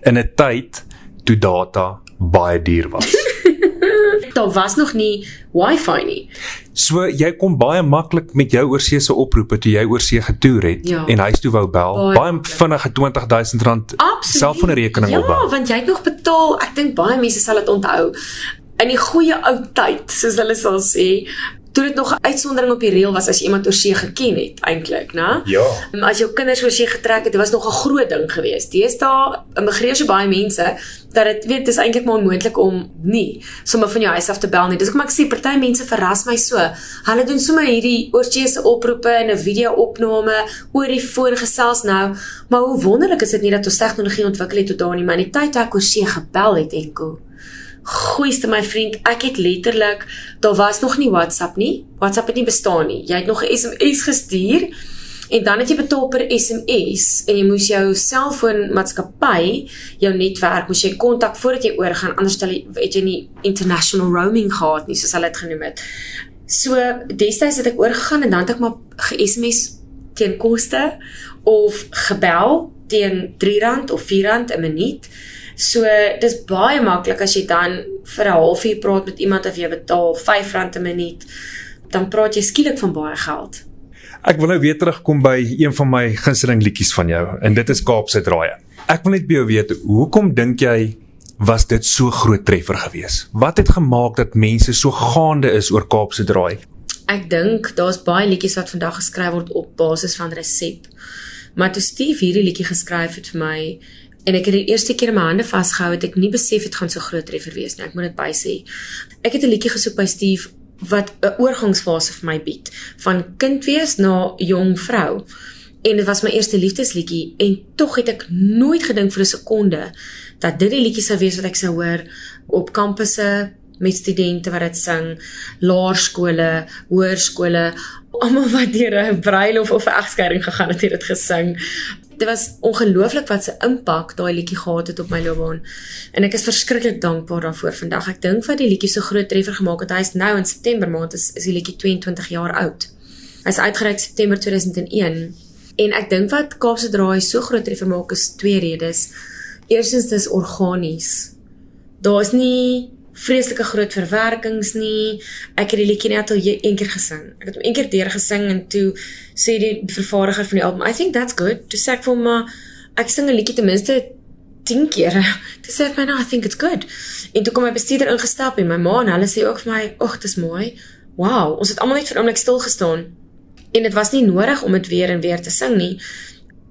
Speaker 1: in 'n tyd toe data baie duur was.
Speaker 2: Daar was nog nie wifi nie.
Speaker 1: So jy kom baie maklik met jou oorsee se oproepe toe jy oorsee getoer het
Speaker 2: Ja.
Speaker 1: en huis toe wou bel.
Speaker 2: Baie
Speaker 1: Baie,
Speaker 2: maklik.
Speaker 1: vinnige R20000 selfoonrekening
Speaker 2: ja,
Speaker 1: opbou.
Speaker 2: Ja, want jy het nog betaal. Ek dink baie mense sal dit onthou. In die goeie ou tyd, soos hulle sal sê, toe dit nog 'n uitsondering op die reël was as jy iemand oorsee geken het eintlik, né?
Speaker 1: Ja.
Speaker 2: Um, As jou kinders oorsee getrek het, dit was nog 'n groot ding geweest. Deesdae immigreer so baie mense dat dit weet dis eintlik maar onmoontlik om nie sommer van jou huis af te bel nie. Dis hoekom ek sê party mense verras my so. Hulle doen sommer hierdie oorsee se oproepe en 'n video-opname oor die foon gesels nou, maar hoe wonderlik is dit nie dat ons tegnologie ontwikkel het tot daar nie, maar in die tyd toe ek oorsee gebel het enkel Goeieste my vriend, ek het letterlik daar was nog nie WhatsApp nie. WhatsApp het nie bestaan nie. Jy het nog 'n SMS gestuur en dan het jy betaal per SMS en jy moes jou selfoonmaatskappy, jou netwerk, moes jy kontak voordat jy oorgaan anders stel jy het jy nie international roaming gehad nie soos hulle dit genoem het. So destyds het ek oorgegaan en dan het ek maar ge-SMS teen koste of gebel teen R3 of R4 'n minuut. So dis baie maklik as jy dan vir 'n halfuur praat met iemand of jy betaal R5 'n minuut, dan praat jy skielik van baie geld.
Speaker 1: Ek wil nou weer terugkom by een van my gunsteling liedjies van jou en dit is Kaapse Draaie. Ek wil net by jou weet, hoekom dink jy was dit so groot treffer geweest? Wat het gemaak dat mense so gaande is oor Kaapse Draai?
Speaker 2: Ek dink daar's baie liedjies wat vandag geskryf word op basis van resep. Maar toe Steve hierdie liedjie geskryf het vir my en ek het die eerste keer my hande vasgehou het ek nie besef dit gaan so groot treffer wees nie. Ek moet dit bysê. Ek het 'n liedjie gesoek by Steve wat 'n oorgangsfase vir my bied van kind wees na jong vrou. En dit was my eerste liefdesliedjie en tog het ek nooit gedink vir 'n sekonde dat dit die liedjie sou wees wat ek sou hoor op kampusse met studente wat dit sing, laerskole, hoërskole, almal wat deur 'n bruilof of 'n egskeiding gegaan het, het dit gesing. Dit was ongelooflik wat se impak daai liedjie gehad het op my loopbaan. En ek is verskriklik dankbaar daarvoor vandag. Ek dink wat die liedjie so groot treffer gemaak het, hy is nou in September maand is, is die liedjie 22 jaar oud. Hy's uitgereik September 2001. En ek dink wat Kaapse Draai so groot treffer maak is twee redes. Eerstens dis organies. Daar is nie vreeslike groot verwerkings nie. Ek het die liedjie net al een keer gesing. Ek het hom een keer deur gesing en toe sê die vervaardiger van die album, "I think that's good." Toe sê ek vir hom, "Maar ek sing 'n liedjie ten minste 10 keer." Toe sê hy vir my, "No, I think it's good." En toe kom my bestuurder ingestap en my ma en hulle sê ook vir my, "Ag, dis mooi." Wow, ons het almal net vir 'n oomblik stil gestaan. En dit was nie nodig om dit weer en weer te sing nie.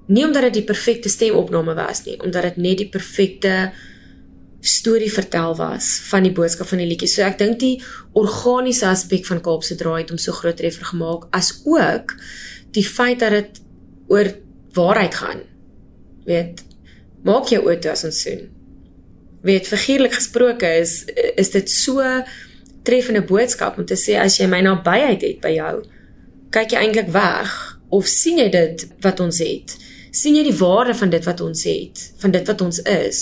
Speaker 2: Nie omdat dit die perfekte stemopname was nie, omdat dit net die perfekte storie vertel was van die boodskap van die liedjie. So ek dink die organiese aspek van Kaapse Draai het hom so groot treffer gemaak as ook die feit dat dit oor waarheid gaan. Weet, maak jou oë toe as ons soen. Weet, figuurlik gesproke is is dit so treffende boodskap om te sê as jy my nabyheid het by jou, kyk jy eintlik weg of sien jy dit wat ons het? sien jy die waarde van dit wat ons het, van dit wat ons is?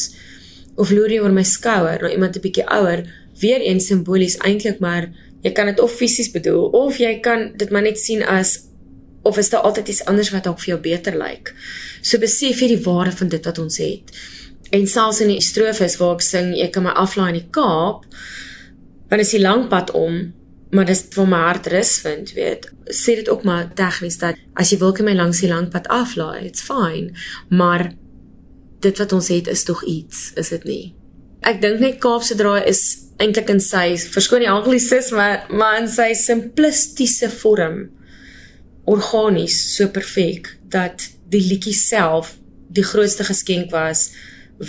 Speaker 2: Of loer jy oor my skouer na iemand 'n bietjie ouer, weer eens simbolies eintlik maar jy kan dit of fisies bedoel of jy kan dit maar net sien as of is daar altyd iets anders wat dalk vir jou beter lyk. So besef jy die waarde van dit wat ons het. En selfs in die strofes waar ek sing ek kan my aflaai in die Kaap, dan is die lang pad om maar dis vir my hart rus vind, weet. Sê dit ook maar tegnies dat as jy wil my langs die lang pad aflaai, it's fine, maar dit wat ons het is tog iets, is dit nie? Ek dink net Kaapse draai is eintlik in sy verskoon die anglisisme, maar in sy simplistiese vorm organies, so perfek dat die liedjie self die grootste geskenk was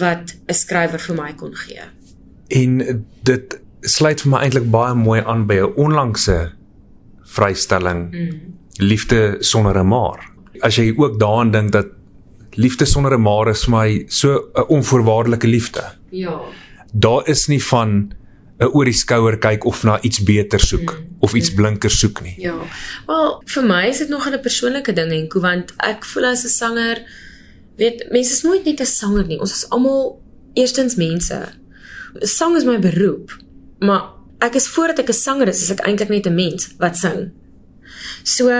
Speaker 2: wat 'n skrywer vir my kon gee.
Speaker 1: En dit sluit vir my eintlik baie mooi aan by 'n onlangse vrystelling. Mm. Liefde sonder 'n maar. As jy ook daaraan dink dat liefde sonder 'n maar is vir my so 'n onvoorwaardelike liefde.
Speaker 2: Ja.
Speaker 1: Daar is nie van 'n oor die skouer kyk of na iets beter soek mm. of iets mm. blinker soek nie.
Speaker 2: Ja. Wel, vir my is dit nog 'n persoonlike ding en want ek voel as 'n sanger weet mense is nooit net 'n sanger nie. Ons is almal eerstens mense. Sang is my beroep, maar ek is voordat ek 'n sanger is, is ek eintlik net 'n mens wat sing. So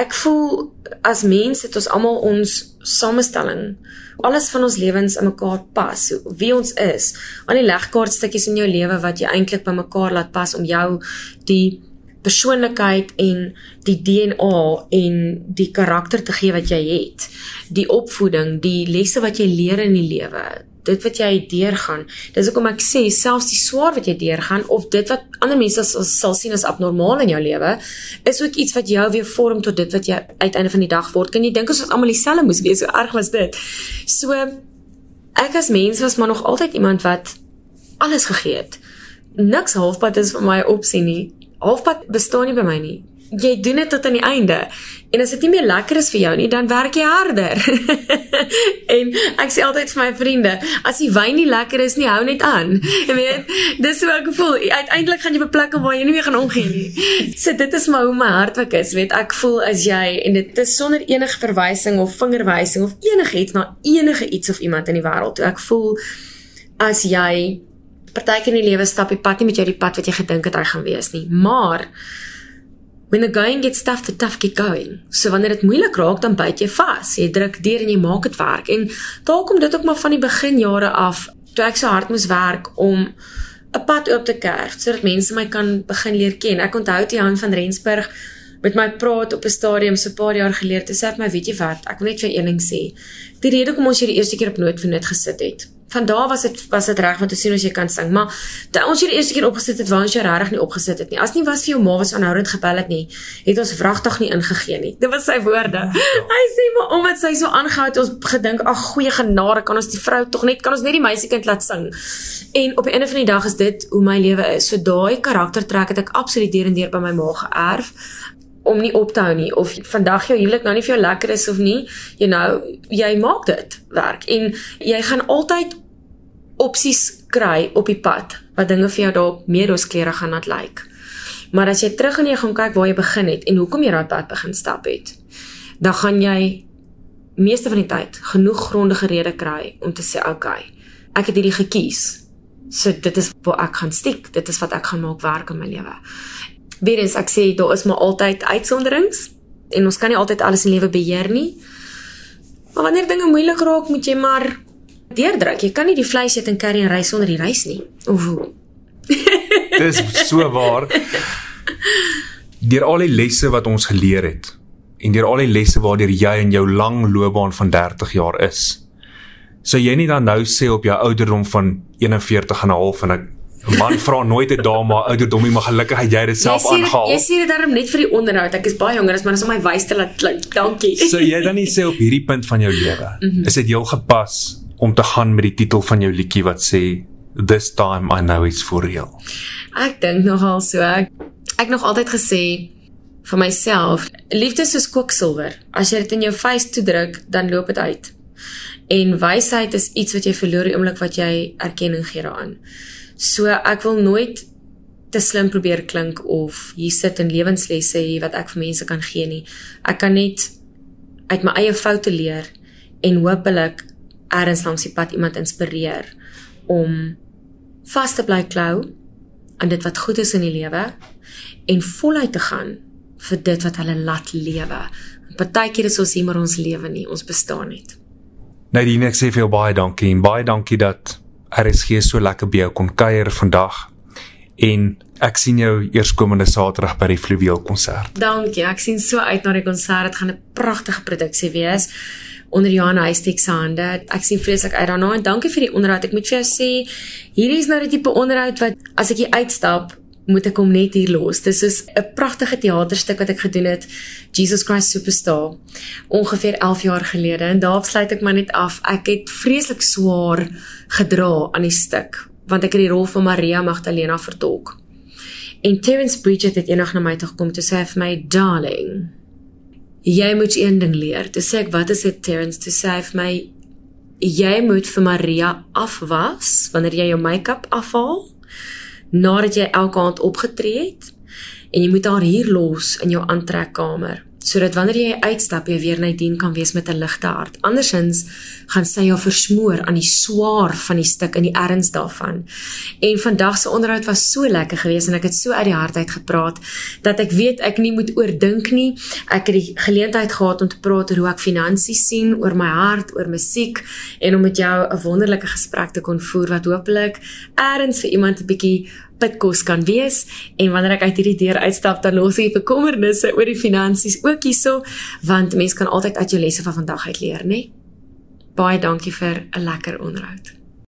Speaker 2: ek voel as mense het ons almal ons samestelling alles van ons lewens in mekaar pas wie ons is aan die legkaartstukkies in jou lewe wat jy eintlik by mekaar laat pas om jou die persoonlikheid en die DNA en die karakter te gee wat jy het. Die opvoeding die lesse wat jy leer in die lewe dit wat jy deurgaan. Dis hoekom ek sê selfs die swaar wat jy deurgaan of dit wat ander mense sal, sal sien as abnormaal in jou lewe, is ook iets wat jou weer vorm tot dit wat jy uiteinde van die dag word. Kan jy dink ons was almal dieselfde moes wees? So erg was dit. So ek as mens was maar nog altyd iemand wat alles gegee het. Niks halfpad is vir my opsie nie. Halfpad bestaan nie by my nie jy doen dit tot aan die einde. En as dit nie meer lekker is vir jou nie, dan werk jy harder. en ek sê altyd vir my vriende, as die wyn nie lekker is nie, hou net aan. Jy weet, dis hoe ek voel. Uiteindelik gaan jy op 'n plek waar jy nie meer gaan omgee nie. So dit is maar hoe my hart werk is. Weet, ek voel as jy en dit is sonder enige verwysing of vingerwysing of enigiets na enige iets of iemand in die wêreld. Ek voel as jy partykeer in die lewe stap die pad nie met jou die pad wat jy gedink het hy gaan wees nie. Maar when the going gets tough the tough get going. So wanneer dit moeilik raak dan byt jy vas. Jy druk deur en jy maak dit werk. En daar kom dit ook maar van die beginjare af toe ek so hard moes werk om 'n pad oop te kerf sodat mense my kan begin leer ken. Ek onthou toe Jan van Rensburg met my praat op 'n stadium so 'n paar jaar gelede sê vir my, weet jy wat, ek wil net vir een ding sê. Die rede hoekom ons hier die eerste keer op noot vir noot gesit het, van daar was dit was dit reg om te sien as jy kan sing, maar toe ons hier die eerste keer opgesit het, wou ons jou regtig nie opgesit het nie. As nie was vir jou ma was aanhoudend gebel het nie, het ons vragtig nie ingegee nie. Dit was sy woorde. Hy sê maar omdat sy so aangehou het, ons gedink, ag goeie genade, kan ons die vrou tog net kan ons net die meisiekind laat sing. En op die einde van die dag is dit hoe my lewe is. So daai karaktertrek het ek absoluut deur en deur by my ma geërf om nie op te hou nie of vandag jou huwelik nou nie vir jou lekker is of nie, jy nou jy maak dit werk en jy gaan altyd opsies kry op die pad wat dinge vir jou dalk meer rooskleurig gaan laat lyk. Maar as jy terug en jy gaan kyk waar jy begin het en hoekom jy daai pad begin stap het, dan gaan jy meeste van die tyd genoeg grondige redes kry om te sê okay, ek het hierdie gekies. So dit is waar ek gaan stiek, dit is wat ek gaan maak werk in my lewe. Weerens ek sê daar is maar altyd uitsonderings en ons kan nie altyd alles in lewe beheer nie. Maar wanneer dinge moeilik raak, moet jy maar deurdruk. Jy kan nie die vleis eet en carry en ry sonder die rys nie. Of hoe?
Speaker 1: Dis so waar. Deur al die lesse wat ons geleer het en deur al die lesse waardeur jy in jou lang loopbaan van 30 jaar is. So jy nie dan nou sê op jou ouderdom van 41 en 'n half en ek 'n man vra nooit 'n dame ouderdom nie, maar gelukkig het jy dit self aangehaal.
Speaker 2: Jy sê dit daarom net vir die onderhoud. Ek is baie jonger as maar as om my wys te laat klink. Dankie.
Speaker 1: So jy dan nie sê op hierdie punt van jou lewe, mm -hmm. is dit heel gepas om te gaan met die titel van jou liedjie wat sê this time I know it's for real.
Speaker 2: Ek dink nogal so. Ek, ek nog altyd gesê vir myself, liefde is soos kwiksilwer. As jy dit in jou face toedruk, dan loop dit uit. En wysheid is iets wat jy verloor die oomblik wat jy erkenning gee daaraan. So ek wil nooit te slim probeer klink of hier sit in lewenslesse hier wat ek vir mense kan gee nie. Ek kan net uit my eie foute leer en hopelik ergens langs die pad iemand inspireer om vas te bly klou aan dit wat goed is in die lewe en voluit te gaan vir dit wat hulle laat lewe. Partykeer is ons hier maar ons lewe nie, ons bestaan net.
Speaker 1: Nadine, ek sê vir jou baie dankie en baie dankie dat RSG so lekker by jou kon kuier vandag. En ek sien jou eerskomende Saterdag by die Fluweel konsert.
Speaker 2: Dankie, ek sien so uit na die konsert. Dit gaan 'n pragtige produksie wees onder Johan Huystek se hande. Ek sien vreeslik uit daarna en dankie vir die onderhoud. Ek moet vir jou sê, hierdie is nou die tipe onderhoud wat as ek hier uitstap, moet ek hom net hier los. Dis is 'n pragtige teaterstuk wat ek gedoen het, Jesus Christ Superstar, ongeveer 11 jaar gelede en daar sluit ek maar net af. Ek het vreeslik swaar gedra aan die stuk want ek het die rol van Maria Magdalena vertolk. En Terence Bridget het eendag na my toe gekom toe sê hy vir my, "Darling, jy moet een ding leer." Toe sê ek, "Wat is dit, Terence?" Toe sê hy vir my, "Jy moet vir Maria afwas wanneer jy jou make-up afhaal." nadat jy elke aand opgetree het en jy moet haar hier los in jou aantrekkamer sodat wanneer jy uitstap jy weer Nadine kan wees met 'n ligte hart. Andersins gaan sy jou versmoor aan die swaar van die stuk in die erns daarvan. En vandag se onderhoud was so lekker geweest en ek het so uit die hart uit gepraat dat ek weet ek nie moet oordink nie. Ek het die geleentheid gehad om te praat oor hoe ek finansies sien, oor my hart, oor musiek en om met jou 'n wonderlike gesprek te kon voer wat hopelik erns vir iemand 'n bietjie pitkos kan wees en wanneer ek uit hierdie deur uitstap dan los ek bekommernisse oor die finansies ook hierso want mense kan altyd uit jou lesse van vandag uit leer nê? Baie dankie vir 'n lekker onderhoud